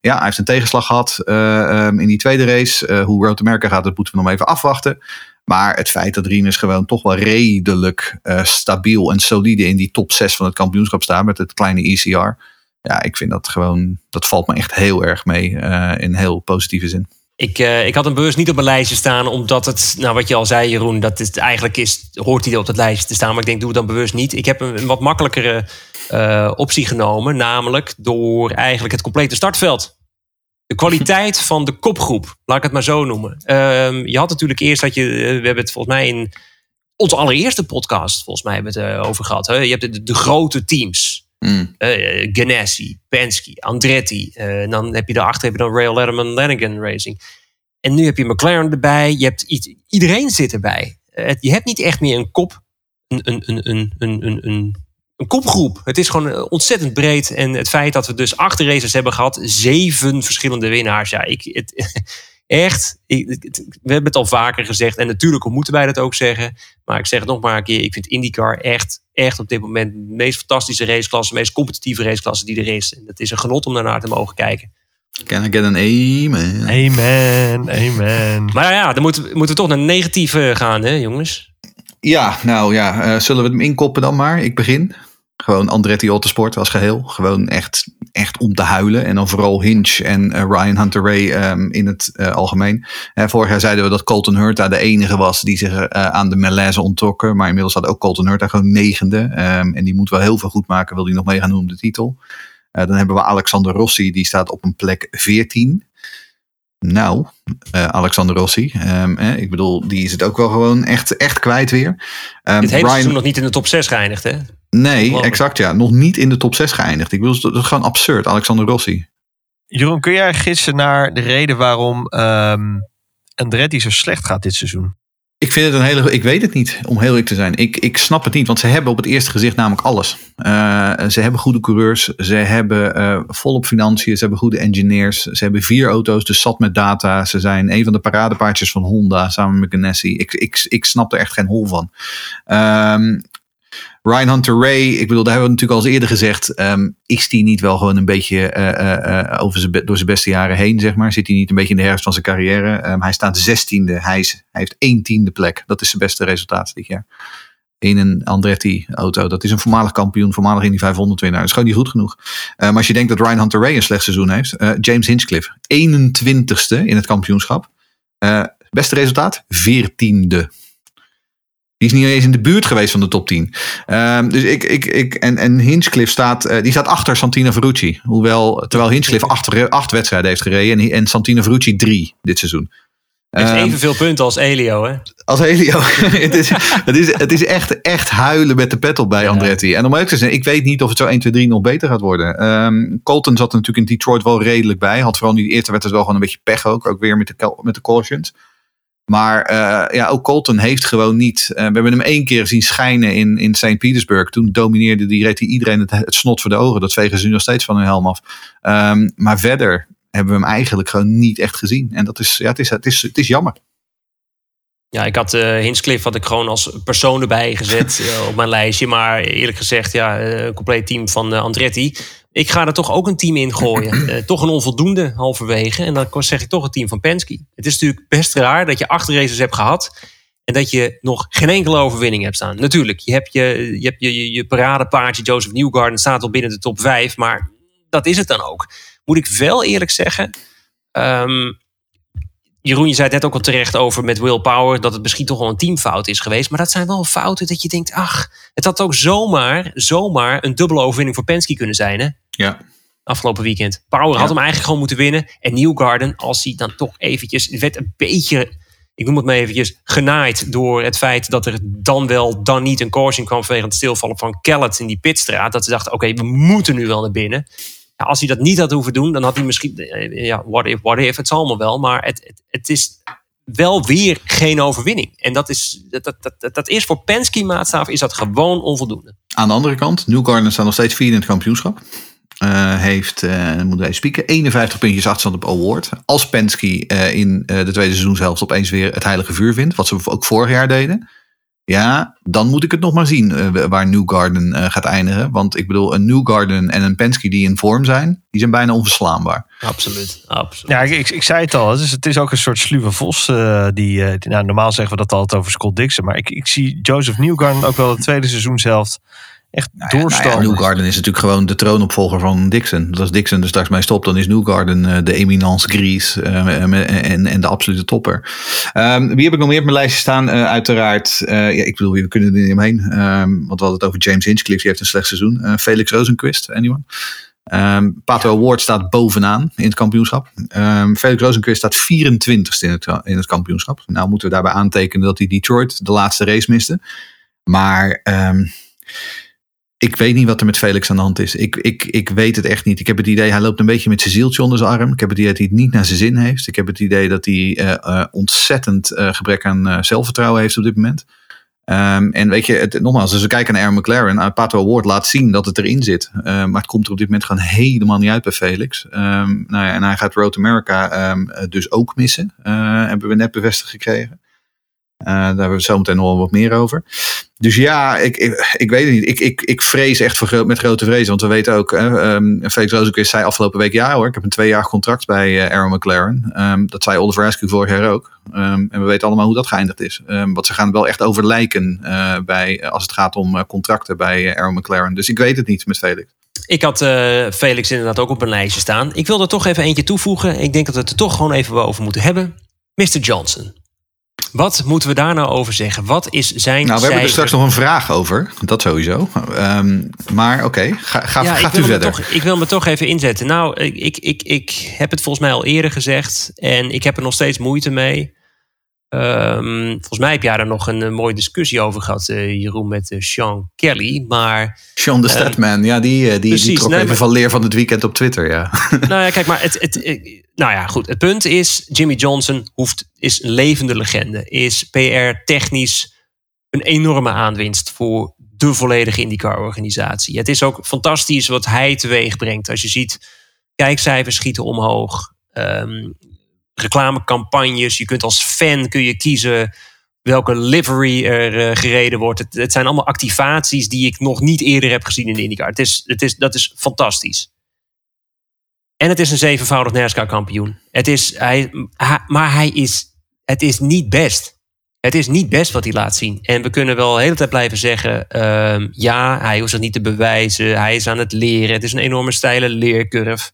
Ja, hij heeft een tegenslag gehad eh, ehm, in die tweede race. Eh, hoe Road America gaat, dat moeten we nog even afwachten. Maar het feit dat Rinus gewoon toch wel redelijk eh, stabiel en solide in die top 6 van het kampioenschap staat met het kleine ECR. Ja, ik vind dat gewoon, dat valt me echt heel erg mee in heel positieve zin. Ik, eh, ik had hem bewust niet op mijn lijstje staan, omdat het, nou wat je al zei, Jeroen, dat het eigenlijk is, hoort hij op dat lijstje te staan. Maar ik denk, doe het dan bewust niet. Ik heb een, een wat makkelijkere eh, optie genomen, namelijk door eigenlijk het complete startveld. De kwaliteit *laughs* van de kopgroep, laat ik het maar zo noemen. Ehm, je had natuurlijk eerst dat je, eh, we hebben het volgens mij in onze allereerste podcast, volgens mij hebben we het over gehad. Hè? Je hebt de, de grote teams. Mm. Uh, Ganassi, Penske, Andretti. Eh, en dan heb je daarachter heb je dan Rail Letterman, Lanigan Racing. En nu heb je McLaren erbij. Je hebt iedereen zit erbij. Je hebt niet echt meer een kop. Een, een, een, een, een, een, een kopgroep. Het is gewoon ontzettend breed. En het feit dat we dus acht races hebben gehad. Zeven verschillende winnaars. Ja, ik, het, *laughs* echt. Ik, we hebben het al vaker gezegd. En natuurlijk moeten wij dat ook zeggen. Maar ik zeg het nog maar een keer. Ik vind IndyCar echt echt op dit moment de meest fantastische raceklasse. De meest competitieve raceklasse die er is. En het is een genot om daarnaar te mogen kijken. Can I get an amen? Amen, amen. Maar ja, dan moeten we, moeten we toch naar negatief eh, gaan, hè, jongens? Ja, nou ja, eh, zullen we hem inkoppen dan maar? Ik begin. Gewoon Andretti Autosport als geheel. Gewoon echt, echt om te huilen. En dan vooral Hinch en eh, Ryan Hunter Ray ehm, in het eh, algemeen. Vorig jaar zeiden we dat Colton Hurta de enige was die zich eh, aan de malaise onttrokken. Maar inmiddels had ook Colton Hurta gewoon negende. Ehm, en die moet wel heel veel goed maken. Wil hij nog mee gaan doen om de titel. Dan hebben we Alexander Rossi. Die staat op een plek 14. Nou, eh, Alexander Rossi. ehm, eh, ik bedoel, die is het ook wel gewoon echt, echt kwijt weer. Ehm, Dit hele Ryan- seizoen nog niet in de top 6 geëindigd, hè? Nee, exact ja. Nog niet in de top 6 geëindigd. Ik bedoel, dat is gewoon absurd. Alexander Rossi. Jeroen, kun jij gissen naar de reden waarom ehm Andretti zo slecht gaat dit seizoen? Ik vind het een hele. Ik weet het niet, om heel eerlijk te zijn. Ik, ik snap het niet, want ze hebben op het eerste gezicht namelijk alles. Eh, ze hebben goede coureurs, ze hebben eh, volop financiën, ze hebben goede engineers, ze hebben vier auto's, dus zat met data. Ze zijn een van de paradepaardjes van Honda samen met Ganassi. Ik, ik, ik snap er echt geen hol van. Ehm, Ryan Hunter Ray, ik bedoel, daar hebben we natuurlijk al eens eerder gezegd. ehm, is die niet wel gewoon een beetje eh, eh, eh, over zijn, door zijn beste jaren heen, zeg maar? Zit hij niet een beetje in de herfst van zijn carrière? Ehm, hij staat zestiende. Hij, heeft één tiende plek. Dat is zijn beste resultaat dit jaar. In een Andretti-auto. Dat is een voormalig kampioen, voormalig in die 500 winnaar. Dat is gewoon niet goed genoeg. Maar als je denkt dat Ryan Hunter Ray een slecht seizoen heeft. James Hinchcliffe, 21ste in het kampioenschap. Beste resultaat, 14e. Die is niet eens in de buurt geweest van de top 10. Ehm, dus ik, ik, ik, en, en Hinchcliffe staat, eh, die staat achter Santino Ferrucci. Hoewel, terwijl Hinchcliffe acht, acht wedstrijden heeft gereden en, en Santino Ferrucci drie dit seizoen. Hij heeft Ehm, evenveel punten als Elio, hè? als Helio. *laughs* het, is, het, is, het is echt, echt huilen met de pet op bij Andretti. En om eerlijk te zijn, ik weet niet of het zo 1, 2, 3 nog beter gaat worden. Ehm, Colton zat er natuurlijk in Detroit wel redelijk bij. Had vooral in die eerste wedstrijd wel gewoon een beetje pech ook. Ook weer met de, met de cautions. Maar eh, ja, ook Colton heeft gewoon niet. eh, we hebben hem één keer zien schijnen in, in St. Petersburg. Toen domineerde die, reed hij iedereen het, het snot voor de ogen. Dat vegen ze nu nog steeds van hun helm af. Ehm, maar verder hebben we hem eigenlijk gewoon niet echt gezien. En dat is, ja, het is, het is, het is jammer. Ja, ik had Hinchcliffe had ik gewoon als persoon erbij gezet *laughs* op mijn lijstje. Maar eerlijk gezegd, ja, een compleet team van Andretti. Ik ga er toch ook een team in gooien. *clears throat* Eh, toch een onvoldoende halverwege. En dan zeg ik toch het team van Penske. Het is natuurlijk best raar dat je acht races hebt gehad. En dat je nog geen enkele overwinning hebt staan. Natuurlijk, je hebt je, je, hebt je, je, je paradepaardje Joseph Newgarden staat al binnen de top 5. Maar dat is het dan ook. Moet ik wel eerlijk zeggen. ehm, Jeroen, je zei het net ook al terecht over met Will Power... dat het misschien toch wel een teamfout is geweest. Maar dat zijn wel fouten dat je denkt... ach, het had ook zomaar, zomaar een dubbele overwinning voor Penske kunnen zijn, hè? Ja. Afgelopen weekend. Power Ja. had hem eigenlijk gewoon moeten winnen. En Newgarden, als hij dan toch eventjes... werd een beetje, ik noem het maar eventjes... genaaid door het feit dat er dan wel, dan niet een caution kwam... vanwege het stilvallen van Kellett in die pitstraat. Dat ze dachten, oké, we moeten nu wel naar binnen... Als hij dat niet had hoeven doen, dan had hij misschien... eh, Ja, what if, what if, het zal allemaal wel. Maar het, het, is wel weer geen overwinning. En dat is, dat, dat, dat, is voor Penske maatstaaf is dat gewoon onvoldoende. Aan de andere kant, Newgarden staat nog steeds vierde in het kampioenschap. eh, heeft, eh dan moeten wij spieken, 51 puntjes achterstand op Award. Als Penske eh, in eh, de tweede seizoenshelft opeens weer het heilige vuur vindt, wat ze ook vorig jaar deden. Ja, dan moet ik het nog maar zien eh, waar Newgarden eh, gaat eindigen. Want ik bedoel, een Newgarden en een Penske die in vorm zijn, die zijn bijna onverslaanbaar. Absoluut, absoluut. Ja, ik, ik, ik zei het al. Het is, het is ook een soort sluwe vos. eh, die, die- nou, normaal zeggen we dat altijd over Scott Dixon. Maar ik, ik zie Joseph Newgarden ook wel het tweede seizoen zelf echt Nou ja. Newgarden is natuurlijk gewoon de troonopvolger van Dixon. Dus als Dixon er straks mee stopt, dan is Newgarden eh, de eminence gris eh, en, en de absolute topper. Ehm, wie heb ik nog meer op mijn lijstje staan? Eh, uiteraard, eh, ja, ik bedoel, we kunnen er niet omheen. Ehm, want we hadden het over James Hinchcliffe, die heeft een slecht seizoen. Eh, Felix Rosenquist, anyone? Ehm Pato Award staat bovenaan in het kampioenschap. Felix Rosenquist staat 24ste in het, in het kampioenschap. Nou moeten we daarbij aantekenen dat hij Detroit de laatste race miste. Maar ehm, ik weet niet wat er met Felix aan de hand is. Ik, ik, ik weet het echt niet. Ik heb het idee, hij loopt een beetje met zijn zieltje onder zijn arm. Ik heb het idee dat hij het niet naar zijn zin heeft. Ik heb het idee dat hij eh, eh, ontzettend eh, gebrek aan zelfvertrouwen heeft op dit moment. Ehm, en weet je, het, nogmaals, als we kijken naar Aaron McLaren, uh, Pato Award laat zien dat het erin zit. Eh, maar het komt er op dit moment gewoon helemaal niet uit bij Felix. Ehm, nou ja, en hij gaat Road America ehm, dus ook missen. Hebben we net bevestigd gekregen. Daar hebben we zo meteen nog wat meer over. Dus ja, ik, ik, weet het niet. Ik, ik, ik vrees echt voor, met grote vrees. Want we weten ook, hè, um, Felix Rozenquist zei afgelopen week... ja hoor, ik heb een tweejarig contract bij eh, Aaron McLaren. Ehm, dat zei Oliver Askew vorig jaar ook. Ehm, en we weten allemaal hoe dat geëindigd is. Want ze gaan wel echt over lijken eh, bij, als het gaat om eh, contracten bij eh, Aaron McLaren. Dus ik weet het niet met Felix. Ik had eh, Felix inderdaad ook op een lijstje staan. Ik wil er toch even eentje toevoegen. Ik denk dat we het er toch gewoon even over moeten hebben. Mr. Johnson. Wat moeten we daar nou over zeggen? Wat is zijn Nou, we hebben er straks nog een vraag over. Dat sowieso. Ehm, maar oké, ga, ga, Ja, gaat u verder. Toch, ik wil me toch even inzetten. Nou, ik, ik, ik, ik heb het volgens mij al eerder gezegd. En ik heb er nog steeds moeite mee. Ehm, volgens mij heb jij daar nog een, eh, mooie discussie over gehad, eh, Jeroen, met eh, Sean Kelly. Maar Sean de Statman, ja, die, die, die trok nee, even maar- van leer van het weekend op Twitter, ja. *laughs* nou ja, kijk, maar het, het, nou ja, goed. Het punt is, Jimmy Johnson hoeft, is een levende legende. Is PR-technisch een enorme aanwinst voor de volledige IndyCar-organisatie. Het is ook fantastisch wat hij teweeg brengt. Als je ziet, kijkcijfers schieten omhoog. ehm, reclamecampagnes. Je kunt als fan kun je kiezen welke livery er eh, gereden wordt. Het, het zijn allemaal activaties die ik nog niet eerder heb gezien in de IndyCar. Het is, het is, dat is fantastisch. En het is een zevenvoudig NASCAR-kampioen. Het is, hij, maar hij is, het is niet best. Het is niet best wat hij laat zien. En we kunnen wel de hele tijd blijven zeggen... ehm, ja, hij hoeft zich niet te bewijzen. Hij is aan het leren. Het is een enorme steile leercurve.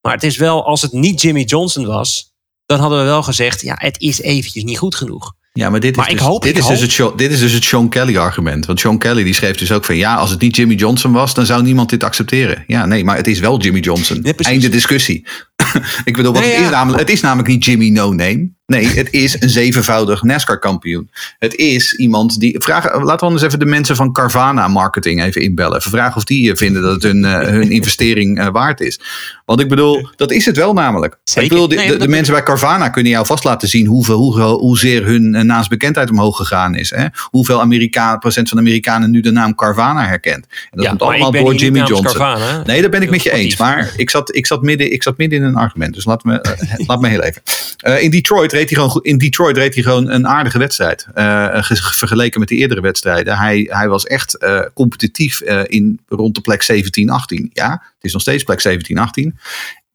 Maar het is wel, als het niet Jimmy Johnson was... dan hadden we wel gezegd... ja, het is eventjes niet goed genoeg. Ja, maar dit is, Maar ik dus, hoop- dit, ik is dus het Sean, dit is dus het Sean Kelly argument. Want Sean Kelly die schreef dus ook van... ja, als het niet Jimmy Johnson was, dan zou niemand dit accepteren. Ja, nee, maar het is wel Jimmy Johnson. Ja. Einde discussie. *coughs* ik bedoel, Nee, het, is namelijk, het is namelijk niet Jimmy No Name. Nee, het is een zevenvoudig NASCAR-kampioen. Het is iemand die... Vraag, laten we anders even de mensen van Carvana Marketing even inbellen. Even vragen of die eh, vinden dat het hun, eh, hun *laughs* investering eh, waard is. Want ik bedoel, dat is het wel namelijk. Zeker. Ik bedoel, de, mensen bij Carvana kunnen jou vast laten zien hoeveel, hoe, hoezeer hun naamsbekendheid omhoog gegaan is. Hè? Hoeveel Amerika, procent van de Amerikanen nu de naam Carvana herkent. En dat Ja, komt allemaal ik ben door Jimmy Johnson. Carvana, nee, daar ben ik met je eens. Maar ik zat, ik, zat midden, ik zat midden in een argument. Dus laat me, eh, *laughs* laat me heel even. Eh, in, Detroit reed hij gewoon, in Detroit reed hij gewoon een aardige wedstrijd. eh, ge- vergeleken met de eerdere wedstrijden. Hij, hij was echt competitief in, rond de plek 17, 18. Ja, het is nog steeds plek 17, 18.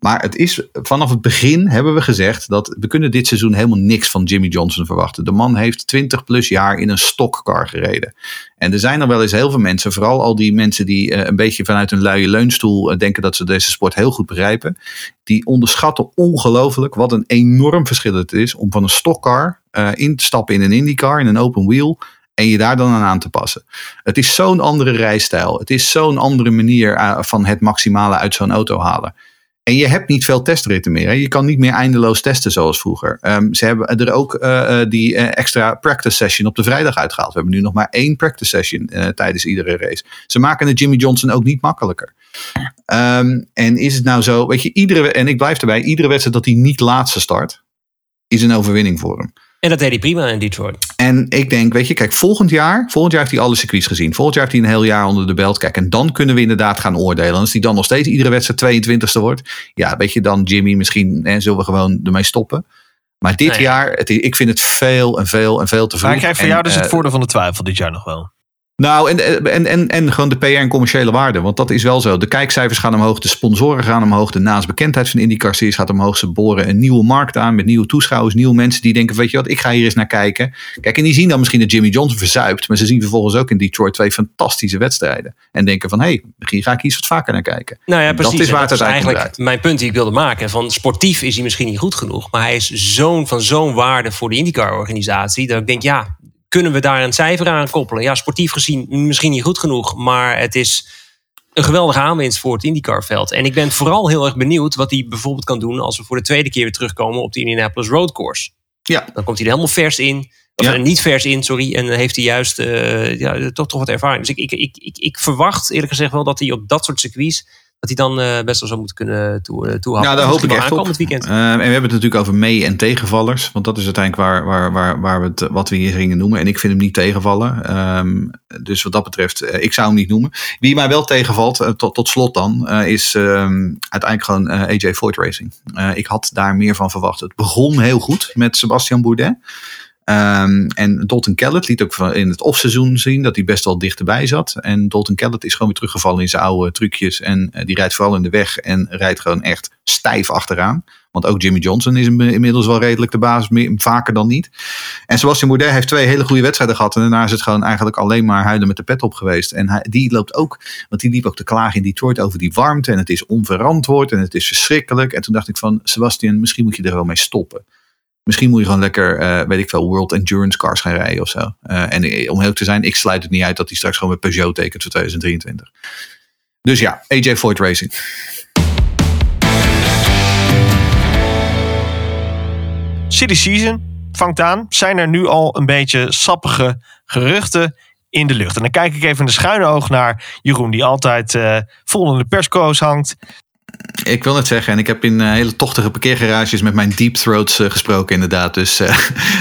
Maar het is, vanaf het begin hebben we gezegd dat we kunnen dit seizoen helemaal niks van Jimmy Johnson verwachten. De man heeft 20 plus jaar in een stockcar gereden. En er zijn er wel eens heel veel mensen, vooral al die mensen die eh, een beetje vanuit een luie leunstoel eh, denken dat ze deze sport heel goed begrijpen. Die onderschatten ongelooflijk wat een enorm verschil het is om van een stockcar eh, in te stappen in een IndyCar, in een open wheel. En je daar dan aan aan te passen. Het is zo'n andere rijstijl. Het is zo'n andere manier van het maximale uit zo'n auto halen. En je hebt niet veel testritten meer. Hè? Je kan niet meer eindeloos testen zoals vroeger. Ehm, ze hebben er ook eh, eh, die eh, extra practice session op de vrijdag uitgehaald. We hebben nu nog maar één practice session tijdens iedere race. Ze maken het Jimmy Johnson ook niet makkelijker. Ehm, en is het nou zo, weet je, iedere, en ik blijf erbij, iedere wedstrijd dat hij niet laatste start, is een overwinning voor hem. En dat deed hij prima in Detroit. En ik denk, weet je, kijk, volgend jaar, volgend jaar heeft hij alle circuits gezien. Volgend jaar heeft hij een heel jaar onder de belt. Kijk, en dan kunnen we inderdaad gaan oordelen. En als hij dan nog steeds iedere wedstrijd 22e wordt, ja, weet je, dan Jimmy, misschien hè, zullen we gewoon ermee stoppen. Maar dit Nee. jaar, het, ik vind het veel en veel en veel te vroeg. Maar ik krijg voor En, jou dus het eh, voordeel van de twijfel dit jaar nog wel. Nou, en, en, en, en gewoon de PR en commerciële waarde. Want dat is wel zo. De kijkcijfers gaan omhoog, de sponsoren gaan omhoog. De naamsbekendheid van IndyCar Series gaat omhoog. Ze boren een nieuwe markt aan met nieuwe toeschouwers, nieuwe mensen die denken, weet je wat, ik ga hier eens naar kijken. Kijk, en die zien dan misschien dat Jimmy Johnson verzuipt. Maar ze zien vervolgens ook in Detroit twee fantastische wedstrijden. En denken van, hé, hey, hier ga ik iets wat vaker naar kijken. Nou ja, precies. Dat is waar het dat is uiteindelijk eigenlijk mijn punt die ik wilde maken. Van sportief is hij misschien niet goed genoeg. Maar hij is zo'n van zo'n waarde voor de IndyCar-organisatie. Dat ik denk, ja, kunnen we daar een cijfer aan koppelen? Ja, sportief gezien misschien niet goed genoeg. Maar het is een geweldige aanwinst voor het IndyCar-veld. En ik ben vooral heel erg benieuwd wat hij bijvoorbeeld kan doen... als we voor de tweede keer weer terugkomen op de Indianapolis Road Course. Ja. Dan komt hij er helemaal vers in. Of Ja. niet vers in, sorry. En dan heeft hij juist eh, ja, toch, toch wat ervaring. Dus ik, ik, ik, ik, ik verwacht eerlijk gezegd wel dat hij op dat soort circuits... dat hij dan eh, best wel zou moeten kunnen toe, eh, toehouden. Ja, daar hoop ik echt op. weekend. Eh, en we hebben het natuurlijk over mee- en tegenvallers. Want dat is uiteindelijk waar, waar, waar, waar we het, wat we hier gingen noemen. En ik vind hem niet tegenvallen. Ehm, dus wat dat betreft, eh, ik zou hem niet noemen. Wie mij wel tegenvalt, eh, tot, tot slot dan, eh, is ehm, uiteindelijk gewoon eh, AJ Foyt Racing. Eh, ik had daar meer van verwacht. Het begon heel goed met Sebastian Bourdais. Ehm, en Dalton Kellett liet ook in het offseizoen zien dat hij best wel dichterbij zat. En Dalton Kellett is gewoon weer teruggevallen in zijn oude trucjes. En eh, die rijdt vooral in de weg en rijdt gewoon echt stijf achteraan. Want ook Jimmy Johnson is inmi- inmiddels wel redelijk de basis, meer- vaker dan niet. En Sebastian Bourdais heeft twee hele goede wedstrijden gehad. En daarna is het gewoon eigenlijk alleen maar huilen met de pet op geweest. En hij, die loopt ook, want die liep ook te klagen in Detroit over die warmte. En het is onverantwoord en het is verschrikkelijk. En toen dacht ik van, Sebastian, misschien moet je er wel mee stoppen. Misschien moet je gewoon lekker, eh, weet ik veel, World Endurance Cars gaan rijden of zo. Eh, en eh, om heel te zijn, ik sluit het niet uit dat hij straks gewoon met Peugeot tekent voor 2023. Dus ja, AJ Foyt Racing. City Season vangt aan. Zijn er nu al een beetje sappige geruchten in de lucht? En dan kijk ik even in de schuine oog naar Jeroen, die altijd eh, vol in de persco's hangt. Ik wil net zeggen, en ik heb in eh, hele tochtige parkeergarages met mijn deep throats eh, gesproken inderdaad. Dus eh,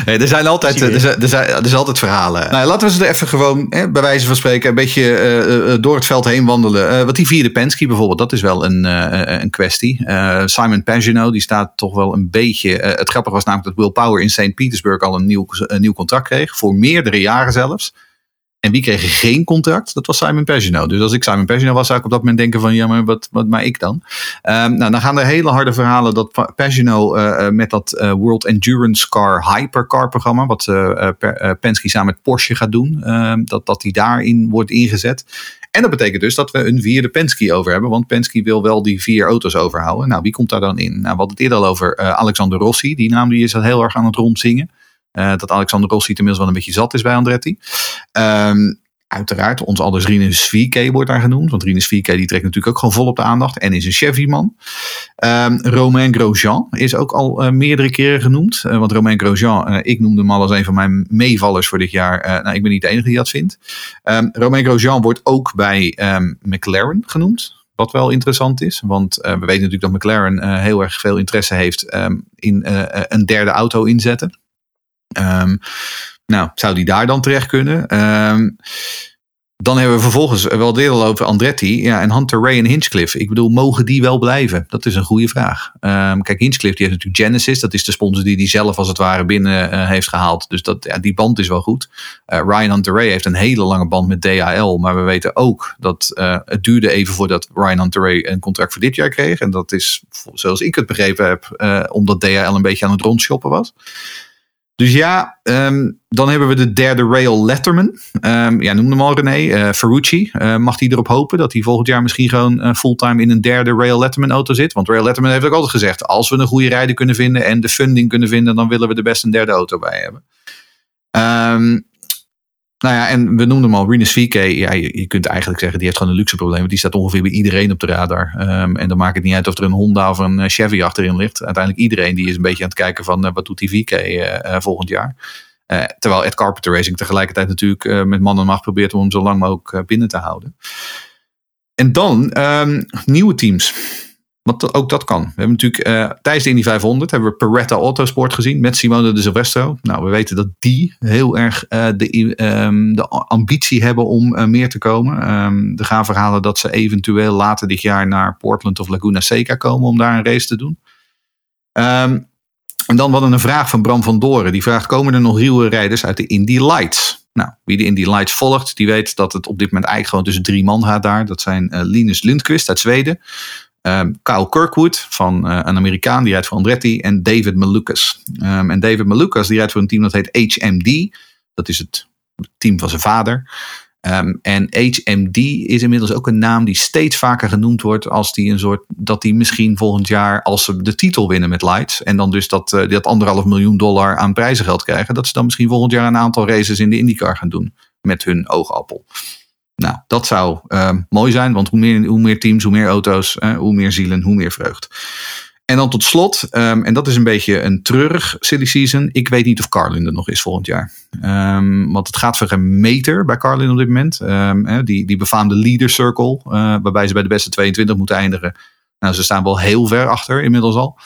*laughs* er, zijn altijd, er, zijn, er, zijn, er zijn altijd verhalen. Nou, laten we ze er even gewoon, hè, bij wijze van spreken, een beetje door het veld heen wandelen. Eh, wat die vierde Penske bijvoorbeeld, dat is wel een, een kwestie. Simon Pagino, die staat toch wel een beetje... het grappige was namelijk dat Will Power in St. Petersburg al een nieuw, een nieuw contract kreeg. Voor meerdere jaren zelfs. En wie kreeg geen contract? Dat was Simon Pagino. Dus als ik Simon Pagino was, zou ik op dat moment denken van... ja, maar wat, wat ik dan? Ehm, nou, dan gaan er hele harde verhalen dat Pa- Pagino eh, eh, met dat eh, World Endurance Car Hypercar programma... wat eh, Penske samen met Porsche gaat doen... ehm, dat, dat die daarin wordt ingezet. En dat betekent dus dat we een vierde Penske over hebben. Want Penske wil wel die vier auto's overhouden. Nou, wie komt daar dan in? Nou, we hadden het eerder al over Alexander Rossi. Die naam die is al heel erg aan het rondzingen. Eh, dat Alexander Rossi inmiddels wel een beetje zat is bij Andretti. Ehm, uiteraard, ons alders Rinus Vieke wordt daar genoemd. Want Rinus Vieke die trekt natuurlijk ook gewoon vol op de aandacht. En is een Chevy-man. Ehm, Romain Grosjean is ook al eh, meerdere keren genoemd. Eh, want Romain Grosjean, ik noemde hem al als een van mijn meevallers voor dit jaar. Nou, ik ben niet de enige die dat vindt. Ehm, Romain Grosjean wordt ook bij McLaren genoemd. Wat wel interessant is, want we weten natuurlijk dat McLaren heel erg veel interesse heeft in een derde auto inzetten. Ehm, nou, zou die daar dan terecht kunnen? Ehm, dan hebben we vervolgens wel deel over Andretti ja, en Hunter Ray en Hinchcliffe. Ik bedoel, mogen die wel blijven? Dat is een goede vraag. Ehm, kijk, Hinchcliffe die heeft natuurlijk Genesis. Dat is de sponsor die hij zelf als het ware binnen eh, heeft gehaald. Dus dat, ja, die band is wel goed. Eh, Ryan Hunter Ray heeft een hele lange band met DHL. Maar we weten ook dat eh, het duurde even voordat Ryan Hunter Ray een contract voor dit jaar kreeg. En dat is, zoals ik het begrepen heb, omdat DHL een beetje aan het rondshoppen was. Dus ja, ehm, dan hebben we de derde rail Letterman. Ehm, ja, noem hem al René. eh Ferrucci. Eh, mag hij erop hopen dat hij volgend jaar misschien gewoon eh, fulltime in een derde rail Letterman auto zit? Want rail Letterman heeft ook altijd gezegd, als we een goede rijder kunnen vinden en de funding kunnen vinden, dan willen we er best een derde auto bij hebben. Ehm, nou ja, en we noemden hem al, Rinus VK. Ja, je, kunt eigenlijk zeggen, die heeft gewoon een luxe probleem. Want die staat ongeveer bij iedereen op de radar. Ehm, en dan maakt het niet uit of er een Honda of een eh, Chevy achterin ligt. Uiteindelijk iedereen die is een beetje aan het kijken van, eh, wat doet die VK eh, volgend jaar? Terwijl Ed Carpenter Racing tegelijkertijd natuurlijk met man en macht probeert om hem zo lang mogelijk binnen te houden. En dan ehm, nieuwe teams. Want ook dat kan. We hebben natuurlijk eh, tijdens de Indy 500 hebben we Peretta Autosport gezien met Simone de Silvestro. Nou, we weten dat die heel erg eh, de, ehm, de ambitie hebben om eh, meer te komen. Ehm, er gaan verhalen dat ze eventueel later dit jaar naar Portland of Laguna Seca komen om daar een race te doen. Ehm, en dan hadden een vraag van Bram van Doren. Die vraagt, komen er nog nieuwe rijders uit de Indy Lights? Nou, wie de Indy Lights volgt, die weet dat het op dit moment eigenlijk gewoon tussen drie man gaat daar. Dat zijn Linus Lundqvist uit Zweden. Um, Kyle Kirkwood van uh, een Amerikaan, die rijdt voor Andretti. En David Malukas. Um, en David Malukas die rijdt voor een team dat heet HMD. Dat is het team van zijn vader. Um, en HMD is inmiddels ook een naam die steeds vaker genoemd wordt als die een soort dat die misschien volgend jaar als ze de titel winnen met Lights en dan dus dat, uh, dat anderhalf miljoen dollar aan prijzengeld krijgen, dat ze dan misschien volgend jaar een aantal races in de IndyCar gaan doen met hun oogappel. Nou, dat zou uh, mooi zijn, want hoe meer, hoe meer teams, hoe meer auto's, hoe meer zielen, hoe meer vreugd. En dan tot slot, um, en dat is een beetje een treurig silly season. Ik weet niet of Carlin er nog is volgend jaar. Um, want het gaat voor een meter bij Carlin op dit moment. Die, die befaamde leader circle, uh, waarbij ze bij de beste 22 moeten eindigen. Nou, ze staan wel heel ver achter inmiddels al.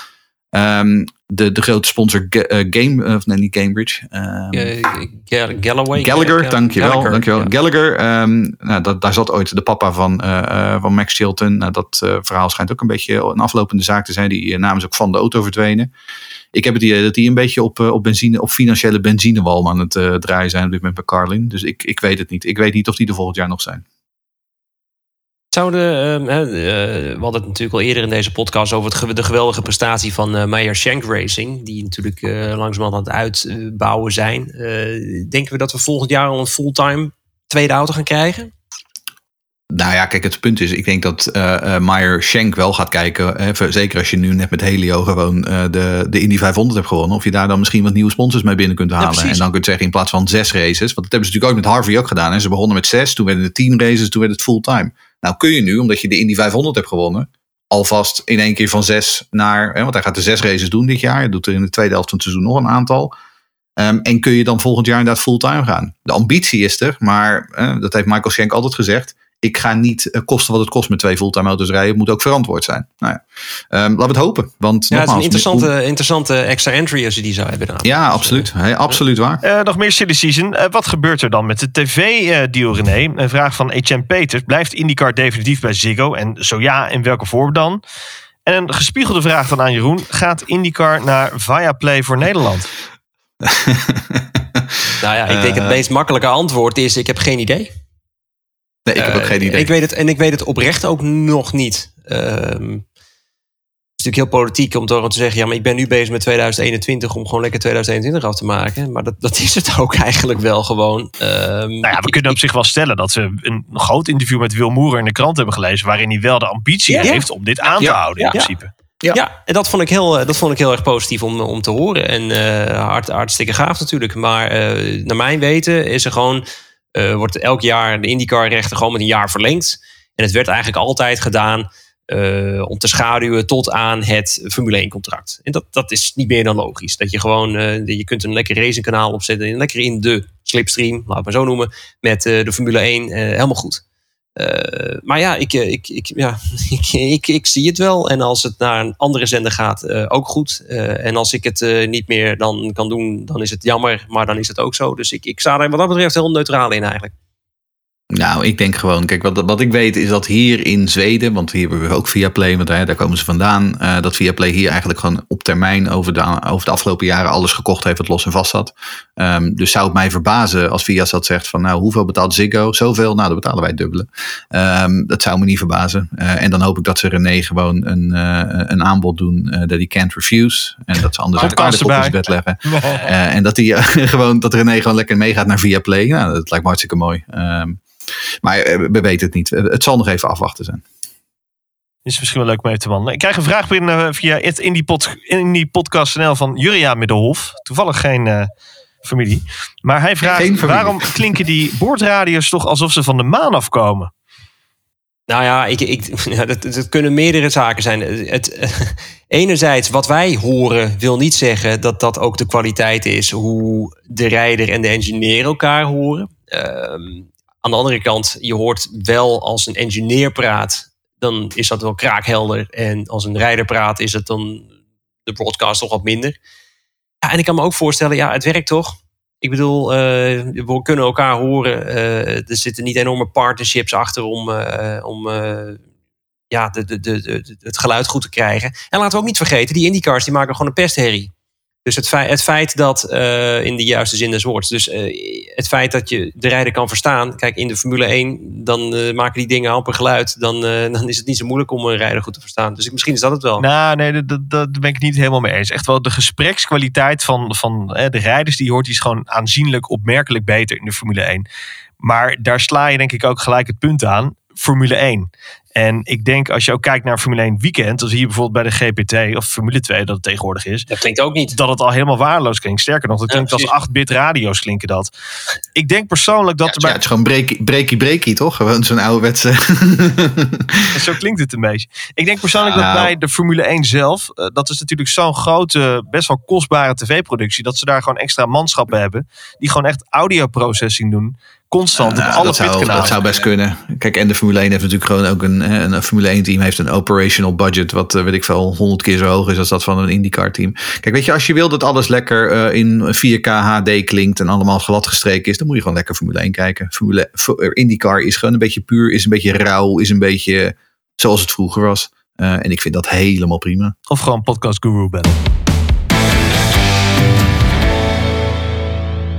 Um, de, de grote sponsor uh, Game, of nee, niet Cambridge. Um, Galloway. Gallagher, dankjewel. Gallagher, dankjewel. Ja. Gallagher, um, nou, dat, daar zat ooit de papa van, uh, van Max Chilton. Nou, dat uh, verhaal schijnt ook een beetje een aflopende zaak te zijn. Die namens ook van de auto verdwenen. Ik heb het idee dat die een beetje op, op, benzine, op financiële benzinewalm aan het draaien zijn op dit moment bij Carlin. Dus ik, ik weet het niet. Ik weet niet of die er volgend jaar nog zijn. Zouden, uh, we hadden het natuurlijk al eerder in deze podcast over het, de geweldige prestatie van uh, Meyer Shank Racing, die natuurlijk uh, langzamerhand aan het uitbouwen zijn. denken we dat we volgend jaar al een fulltime tweede auto gaan krijgen? Nou ja, kijk, het punt is, ik denk dat uh, Meyer Shank wel gaat kijken. Hè, zeker als je nu net met Helio gewoon uh, de, de Indy 500 hebt gewonnen. Of je daar dan misschien wat nieuwe sponsors mee binnen kunt halen. Ja, en dan kunt zeggen in plaats van zes races. Want dat hebben ze natuurlijk ook met Harvey ook gedaan. Hè. Ze begonnen met zes, toen werden het tien races, toen werd het fulltime. Nou kun je nu, omdat je de Indy 500 hebt gewonnen, alvast in één keer van zes naar. Hè, want hij gaat de zes races doen dit jaar. Hij doet er in de tweede helft van het seizoen nog een aantal. Um, en kun je dan volgend jaar inderdaad fulltime gaan. De ambitie is er, maar dat heeft Michael Schenk altijd gezegd ik ga niet uh, kosten wat het kost met twee fulltime auto's rijden. Het moet ook verantwoord zijn. Nou ja. Um, laten we het hopen. Want ja, het is een interessante, interessante extra entry als je die zou hebben. Dan. Ja, absoluut. Hey, absoluut waar. Uh, nog meer silly season. Uh, wat gebeurt er dan met de tv-deal, René? Een vraag van Etienne Peters. Blijft IndyCar definitief bij Ziggo? En zo ja, in welke vorm dan? En een gespiegelde vraag dan aan Jeroen. Gaat IndyCar naar Viaplay voor Nederland? *laughs* *laughs* nou ja, ik denk het meest makkelijke antwoord is... ik heb geen idee. Nee, ik heb ook geen idee. Ik weet het, en ik weet het oprecht ook nog niet. Um, het is natuurlijk heel politiek om toch te zeggen: ja, maar ik ben nu bezig met 2021 om gewoon lekker 2021 af te maken. Maar dat, dat is het ook eigenlijk wel gewoon. Um, nou ja, we ik, kunnen op zich wel stellen dat we een groot interview met Wil Moerer in de krant hebben gelezen. waarin hij wel de ambitie ja, heeft om dit aan te houden, in principe. Ja. ja, en dat vond ik heel, dat vond ik heel erg positief om, om te horen. En uh, hart, hartstikke gaaf natuurlijk. Maar uh, naar mijn weten is er gewoon uh, wordt elk jaar de IndyCar-rechten gewoon met een jaar verlengd. En het werd eigenlijk altijd gedaan uh, om te schaduwen tot aan het Formule 1-contract. En dat, dat is niet meer dan logisch. Dat je gewoon, uh, je kunt een lekker racingkanaal opzetten, lekker in de slipstream, laat het maar zo noemen, met de Formule 1, helemaal goed. Uh, maar ja, ik, ik, ik, ja *laughs* ik, ik, ik, zie het wel. En als het naar een andere zender gaat, uh, ook goed. En als ik het niet meer dan kan doen, dan is het jammer. Maar dan is het ook zo. Dus ik, ik sta er wat dat betreft heel neutraal in eigenlijk. Nou, ik denk gewoon, kijk, wat, wat ik weet is dat hier in Zweden, want hier hebben we ook Viaplay, want daar, daar komen ze vandaan, uh, dat Viaplay hier eigenlijk gewoon op termijn over de, over de afgelopen jaren alles gekocht heeft wat los en vast zat. Um, dus zou het mij verbazen als Viasat zegt van, nou, hoeveel betaalt Ziggo? Zoveel? Nou, dan betalen wij het dubbele. Um, dat zou me niet verbazen. Uh, en dan hoop ik dat ze René gewoon een, uh, een aanbod doen dat hij can't refuse. En dat ze anders het aardig op zijn bed leggen. *laughs* en dat, hij, *laughs* gewoon, dat René gewoon lekker meegaat naar Viaplay. Nou, dat lijkt me hartstikke mooi. Um, maar we weten het niet. Het zal nog even afwachten zijn. Is misschien wel leuk om even te wandelen. Ik krijg een vraag binnen via het in die, pod, in die podcast snel van Juria Middelhof. Toevallig geen uh, familie. Maar hij vraagt waarom *laughs* klinken die boordradio's toch alsof ze van de maan afkomen? Nou ja, ik, ik, *laughs* ja dat, dat, kunnen meerdere zaken zijn. Het, *laughs* enerzijds, wat wij horen, wil niet zeggen dat dat ook de kwaliteit is hoe de rijder en de engineer elkaar horen. Um, aan de andere kant, je hoort wel als een engineer praat dan is dat wel kraakhelder. En als een rijder praat, is het dan de broadcast toch wat minder. Ja, en ik kan me ook voorstellen, ja, het werkt toch? Ik bedoel, eh, we kunnen elkaar horen. Eh, er zitten niet enorme partnerships achter om, eh, om ja, de, de, de- het geluid goed te krijgen. En laten we ook niet vergeten, die IndyCars die maken gewoon een pestherrie. Dus het feit, het feit dat, eh, in de juiste zin des woords, dus eh, het feit dat je de rijder kan verstaan. Kijk, in de Formule 1, dan eh, maken die dingen amper geluid. Dan, dan is het niet zo moeilijk om een rijder goed te verstaan. Dus misschien is dat het wel. Nou, nee, dat, dat, ben ik niet helemaal mee eens. Echt wel de gesprekskwaliteit van, van de rijders die hoort, die is gewoon aanzienlijk opmerkelijk beter in de Formule 1. Maar daar sla je denk ik ook gelijk het punt aan. Formule 1. En ik denk als je ook kijkt naar Formule 1 weekend, dan zie je bijvoorbeeld bij de GPT of Formule 2 dat het tegenwoordig is. Dat klinkt ook niet. Dat het al helemaal waardeloos klinkt. Sterker nog, dat Ja, klinkt als precies. 8-bit radio's klinken dat. Ik denk persoonlijk dat er Ja, bij... het is gewoon breaky, breaky, breaky, toch? Gewoon zo'n ouderwetse... *laughs* Zo klinkt het een beetje. Ik denk persoonlijk dat Nou. bij de Formule 1 zelf, eh, dat is natuurlijk zo'n grote, best wel kostbare tv-productie, dat ze daar gewoon extra manschappen hebben, die gewoon echt audio-processing doen, constant op alle dat, zou, dat zou best kunnen. Kijk, en de Formule 1 heeft natuurlijk gewoon ook een, hè, een Formule 1 team heeft een operational budget, wat eh, weet ik veel, honderd keer zo hoog is als dat van een IndyCar team. Kijk, weet je, als je wil dat alles lekker eh, in 4K HD klinkt en allemaal glad gestreken is, dan moet je gewoon lekker Formule 1 kijken. Formule, Fo- eh, IndyCar is gewoon een beetje puur, is een beetje rauw, is een beetje zoals het vroeger was. Eh, en ik vind dat helemaal prima. Of gewoon podcast guru bellen.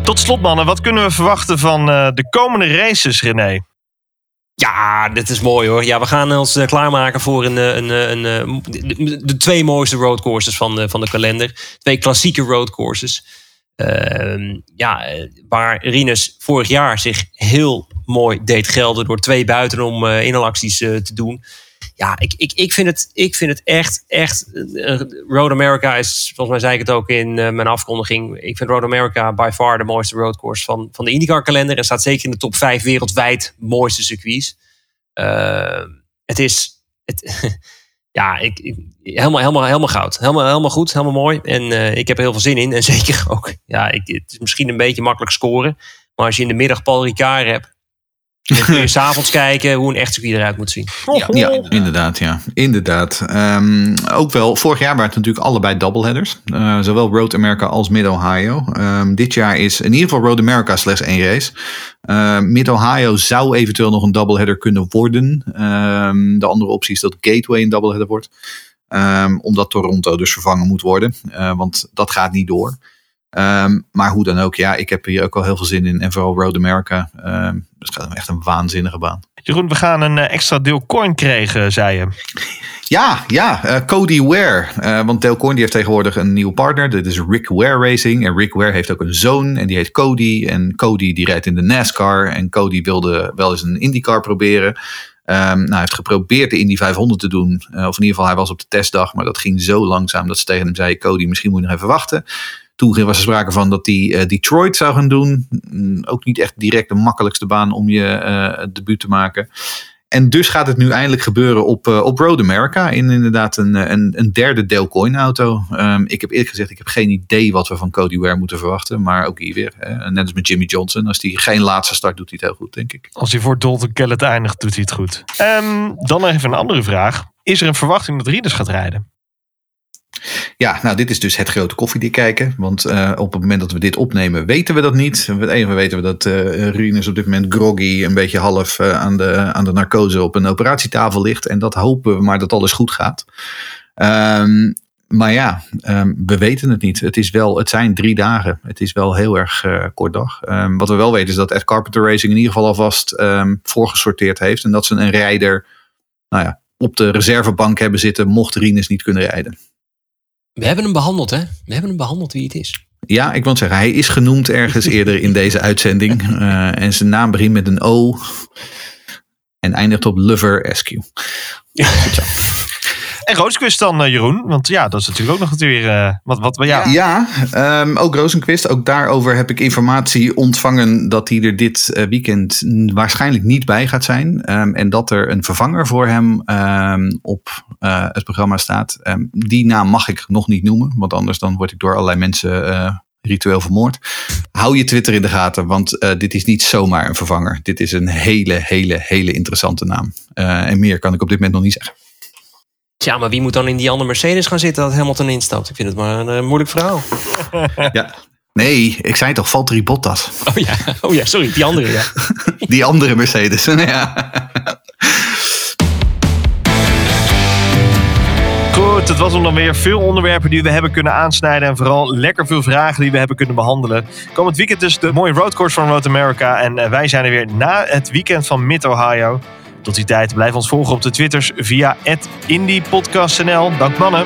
Tot slot mannen, wat kunnen we verwachten van eh, de komende races, René? Ja, dit is mooi hoor. Ja, we gaan ons eh, klaarmaken voor een, eh, een, een, de, de twee mooiste roadcourses van de, van de kalender. Twee klassieke roadcourses. Ehm, ja, waar Rinus vorig jaar zich heel mooi deed gelden door twee buitenom inhaalacties eh, te doen. Ja, ik, ik, ik, vind het, ik vind het echt, echt. eh, Road America is, volgens mij zei ik het ook in eh, mijn afkondiging. Ik vind Road America by far de mooiste roadcourse van, van de IndyCar kalender. En staat zeker in de top 5 wereldwijd mooiste circuits. Eh, het is. Het, *laughs* ja, ik, ik- helemaal, helemaal, helemaal goud. Helemaal, helemaal goed, helemaal mooi. En ik heb er heel veel zin in. En *laughs* zeker ook. Ja, ik, het is misschien een beetje makkelijk scoren. Maar als je in de middag Paul Ricard hebt. Dan kun je *laughs* s'avonds kijken hoe een echt circuit eruit moet zien. Ja, ja inderdaad. Ja, inderdaad. Ehm, ook wel, vorig jaar waren het natuurlijk allebei doubleheaders. Eh, zowel Road America als Mid-Ohio. Ehm, dit jaar is in ieder geval Road America slechts één race. Ehm, Mid-Ohio zou eventueel nog een doubleheader kunnen worden. Ehm, de andere optie is dat Gateway een doubleheader wordt. Ehm, omdat Toronto dus vervangen moet worden. Eh, want dat gaat niet door. Ehm, maar hoe dan ook, ja, ik heb hier ook al heel veel zin in. En vooral Road America. Ehm het gaat echt een waanzinnige baan. Jeroen, we gaan een eh, extra deel coin krijgen, zei je. Ja, ja, eh, Cody Ware. Eh, want Dale Coyne die heeft tegenwoordig een nieuwe partner. Dit is Rick Ware Racing. En Rick Ware heeft ook een zoon en die heet Cody. En Cody die rijdt in de NASCAR. En Cody wilde wel eens een IndyCar proberen. Ehm, nou, hij heeft geprobeerd de Indy 500 te doen. Of in ieder geval, hij was op de testdag. Maar dat ging zo langzaam dat ze tegen hem zei... Cody, misschien moet je nog even wachten. Toen was er sprake van dat hij eh, Detroit zou gaan doen. Mm, ook niet echt direct de makkelijkste baan om je eh, debuut te maken. En dus gaat het nu eindelijk gebeuren op, eh, op Road America. In inderdaad een, een, een derde Dale Coyne auto. Ehm, ik heb eerlijk gezegd, ik heb geen idee wat we van Cody Ware moeten verwachten. Maar ook hier weer. Hè, net als met Jimmy Johnson. Als hij geen laatste start doet, hij het heel goed, denk ik. Als hij voor Dalton Kellett eindigt, doet hij het goed. Ehm, dan even een andere vraag. Is er een verwachting dat Rieders gaat rijden? Ja, nou dit is dus het grote koffiedik kijken. Want eh, op het moment dat we dit opnemen weten we dat niet. Enige weten we dat Rinus op dit moment groggy een beetje half eh, aan, de, aan de narcose op een operatietafel ligt. En dat hopen we maar dat alles goed gaat. Ehm, maar ja, ehm, we weten het niet. Het, is wel, het zijn drie dagen. Het is wel heel erg kort dag. Ehm, wat we wel weten is dat Ed Carpenter Racing in ieder geval alvast voorgesorteerd heeft. En dat ze een rijder nou ja, op de reservebank hebben zitten mocht Rinus niet kunnen rijden. We hebben hem behandeld, hè? We hebben hem behandeld wie het is. Ja, ik wil zeggen, hij is genoemd ergens *laughs* eerder in deze uitzending. Eh, en zijn naam begint met een O. En eindigt op Lover Eskew. Goed zo. En Roosquist dan, eh, Jeroen? Want ja, dat is natuurlijk ook nog weer... eh, wat, wat, ja. Ja, ehm, ook Rosenquist. Ook daarover heb ik informatie ontvangen dat hij er dit eh, weekend waarschijnlijk niet bij gaat zijn. Ehm, en dat er een vervanger voor hem ehm, op het programma staat. Die naam mag ik nog niet noemen, want anders dan word ik door allerlei mensen ritueel vermoord. Hou je Twitter in de gaten, want dit is niet zomaar een vervanger. Dit is een hele, hele, hele interessante naam. En meer kan ik op dit moment nog niet zeggen. Tja, maar wie moet dan in die andere Mercedes gaan zitten dat Hamilton instapt? Ik vind het maar een eh, moeilijk verhaal. *laughs* Ja. Nee, ik zei toch, Valtteri Bottas. Oh ja, oh ja sorry, die andere ja. *laughs* Die andere Mercedes. *laughs* ja. Goed, het was hem dan weer veel onderwerpen die we hebben kunnen aansnijden. En vooral lekker veel vragen die we hebben kunnen behandelen. Komend weekend dus de mooie roadcourse van Road America. En eh, wij zijn er weer na het weekend van Mid-Ohio. Tot die tijd blijf ons volgen op de Twitters via @indiepodcastnl. Dank mannen.